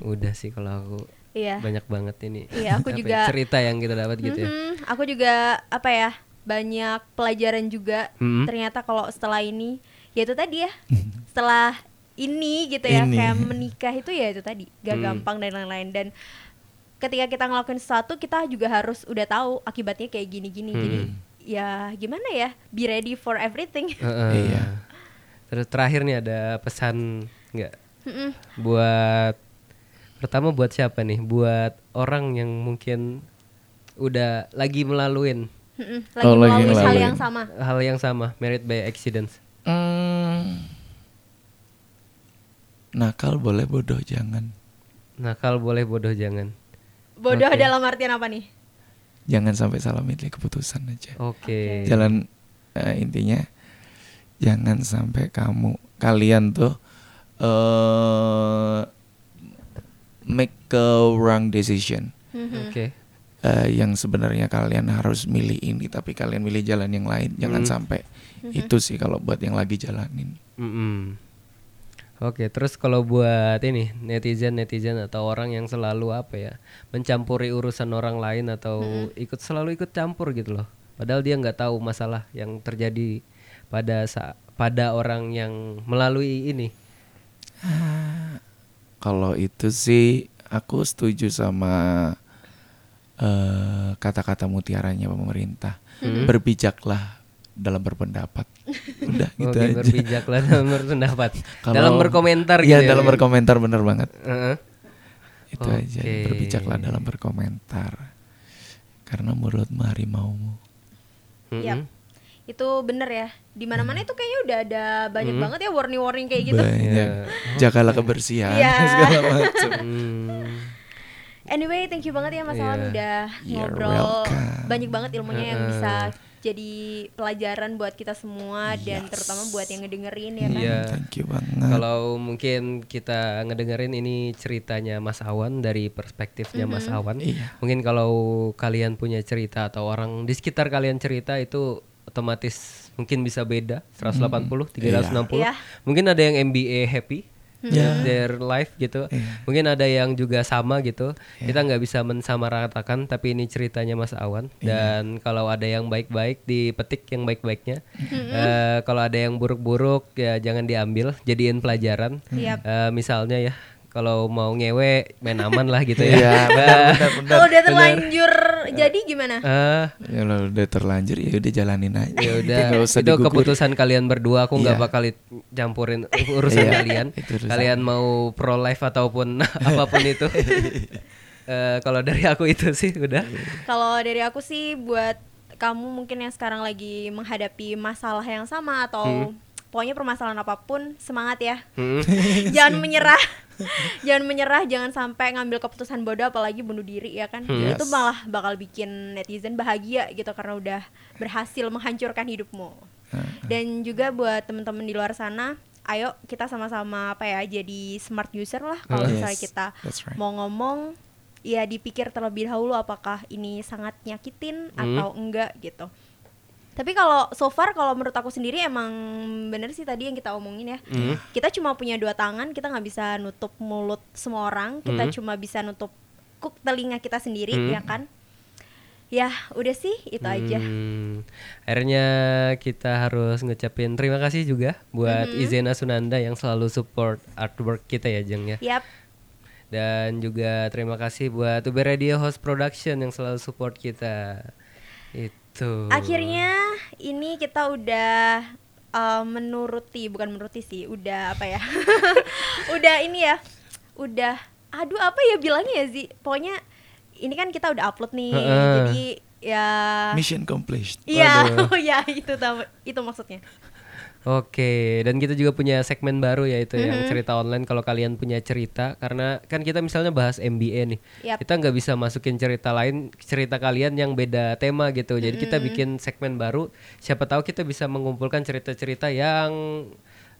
A: udah sih kalau aku
B: Iya.
A: banyak banget ini.
B: Iya, aku
A: ya,
B: juga-
A: cerita yang kita dapat gitu ya.
B: Mhm, aku juga apa ya banyak pelajaran juga
A: Mhm.
B: ternyata kalau setelah ini ya itu tadi ya setelah ini gitu ya
C: Ini.
B: kayak menikah itu ya itu tadi gak
A: Hmm.
B: gampang dan lain-lain dan ketika kita ngelakuin sesuatu kita juga harus udah tahu akibatnya kayak gini-gini jadi
A: Hmm.
B: ya gimana ya be ready for everything
A: Heeh.
C: Iya.
A: Terus terakhir nih ada pesan nggak
B: Mm-mm.
A: buat pertama buat siapa nih? Buat orang yang mungkin udah lagi melaluin
B: Mm-mm. lagi
C: Oh, lagi
B: melalui hal yang sama
A: hal yang sama, married by accidents.
C: Hmm. nakal boleh bodoh jangan
A: Nakal boleh bodoh jangan.
B: bodoh
A: Oke.
B: dalam artian apa nih
C: jangan sampai salah milih keputusan aja
A: Oke.
C: jalan eh, intinya jangan sampai kamu kalian tuh eh make a wrong decision
B: Mhm.
A: Oke.
C: Eh, yang sebenarnya kalian harus milih ini tapi kalian milih jalan yang lain jangan
A: Hmm.
C: sampai itu sih kalau buat yang lagi jalanin
A: Mm-mm. Oke, terus kalau buat ini netizen netizen atau orang yang selalu apa ya mencampuri urusan orang lain atau ikut selalu ikut campur gitu loh. Padahal dia nggak tahu masalah yang terjadi pada sa- pada orang yang melalui ini.
C: Kalau itu sih aku setuju sama eh, kata-kata mutiaranya pemerintah berbijaklah dalam berpendapat udah gitu aja
A: berbijaklah dalam berpendapat.
C: Kalau-
A: dalam berkomentar
C: Iya,
A: gitu. ya.
C: dalam berkomentar bener banget.
A: Heeh.
C: Itu aja.
A: Oke.
C: Berbijaklah dalam berkomentar. Karena mulutmu harimaumu.
A: Mm-mm.
B: Yap. Itu bener ya di mana mana itu kayaknya udah ada banyak
A: Hmm.
B: banget ya warning warning kayak gitu
C: Banyak. Jagalah kebersihan
B: Iya.
C: segala macam.
A: Hmm.
B: anyway thank you banget ya Mas Alan
A: Iya.
B: udah
C: You're
B: ngobrol
C: welcome.
B: banyak banget ilmunya yang
A: Heeh.
B: bisa jadi pelajaran buat kita semua dan
C: Yes.
B: terutama buat yang ngedengerin ya kan
A: Iya.
C: Thank you banget.
A: Kalau mungkin kita ngedengerin ini ceritanya Mas Awan dari perspektifnya Mas Awan.
C: Iya.
A: Mungkin kalau kalian punya cerita atau orang di sekitar kalian cerita itu otomatis mungkin bisa beda 180, 360.
B: Iya.
A: Mungkin ada yang MBA happy with their life gitu. Mungkin ada yang juga sama gitu. Kita nggak bisa mensamaratakan tapi ini ceritanya Mas Awan dan kalau ada yang baik-baik dipetik yang baik-baiknya. Eh, kalau ada yang buruk-buruk ya jangan diambil, jadiin pelajaran.
B: Yap.
A: Eh, misalnya ya kalau mau ngewe main aman lah gitu
C: Iya,
A: ya.
C: benar benar.
B: kalau udah terlanjur jadi gimana
A: Eh,
C: Ya lo udah terlanjur ya udah jalanin aja.
A: ya udah itu
C: digugur.
A: keputusan kalian berdua aku nggak
C: Iya.
A: bakal campurin urusan
C: Iya,
A: kalian
C: itu urusan.
A: kalian mau pro life ataupun apa pun itu Eh, kalau dari aku itu sih udah
B: kalau dari aku sih buat kamu mungkin yang sekarang lagi menghadapi masalah yang sama atau pokoknya permasalahan apa pun semangat ya.
A: Hmm.
B: jangan menyerah. Jangan menyerah jangan sampai ngambil keputusan bodoh apalagi bunuh diri ya kan?
C: Yes.
B: itu malah bakal bikin netizen bahagia gitu karena udah berhasil menghancurkan hidupmu. Dan juga buat temen-temen di luar sana ayo kita sama-sama apa ya jadi smart user lah kalau
C: Yes,
B: misalnya kita
C: right.
B: mau ngomong ya dipikir terlebih dahulu apakah ini sangat nyakitin atau enggak gitu tapi kalau so far kalau menurut aku sendiri emang bener sih tadi yang kita omongin ya. Kita cuma punya dua tangan kita nggak bisa nutup mulut semua orang. Kita cuma bisa nutup kuk telinga kita sendiri ya kan? Ya udah sih itu aja.
A: Hmm, akhirnya kita harus ngucapin terima kasih juga buat
B: Mm-hmm.
A: Izena Sunanda yang selalu support artwork kita ya Jeng ya.
B: yap.
A: Dan juga terima kasih buat Ube Radio Host Production yang selalu support kita. Itu.
B: Akhirnya ini kita udah uh, menuruti bukan menuruti sih udah apa ya? Udah ini ya udah aduh apa ya bilangnya ya sih pokoknya ini kan kita udah upload nih
A: Heeh.
B: jadi ya
C: Mission accomplished.
B: iya oh ya itu tahu itu maksudnya
A: Oke, dan kita juga punya segmen baru yaitu yang cerita online kalau kalian punya cerita karena kan kita misalnya bahas MBA nih.
B: Yap.
A: Kita nggak bisa masukin cerita lain, cerita kalian yang beda tema gitu. Jadi kita bikin segmen baru. Siapa tahu kita bisa mengumpulkan cerita-cerita yang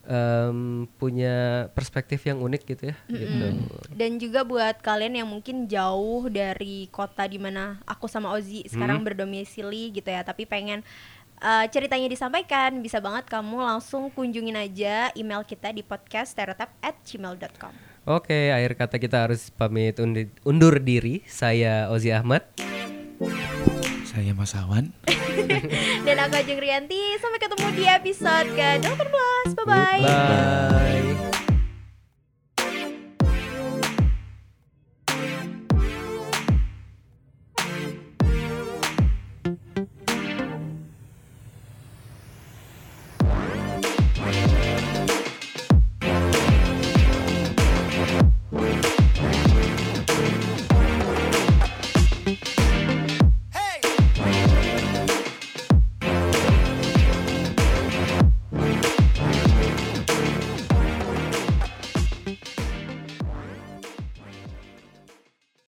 A: em, punya perspektif yang unik gitu ya. Gitu.
B: Dan juga buat kalian yang mungkin jauh dari kota di mana aku sama Ozi sekarang berdomisili gitu ya, tapi pengen uh, ceritanya disampaikan, bisa banget kamu langsung kunjungin aja email kita di podcast stereotype@gmail.com.
A: Oke, akhir kata kita harus pamit undur diri. Saya Ozi Ahmad.
C: Saya Mas Awan.
B: Dan aku Ajeng Rianti, sampai ketemu di episode ke-18. Bye bye.
A: Bye.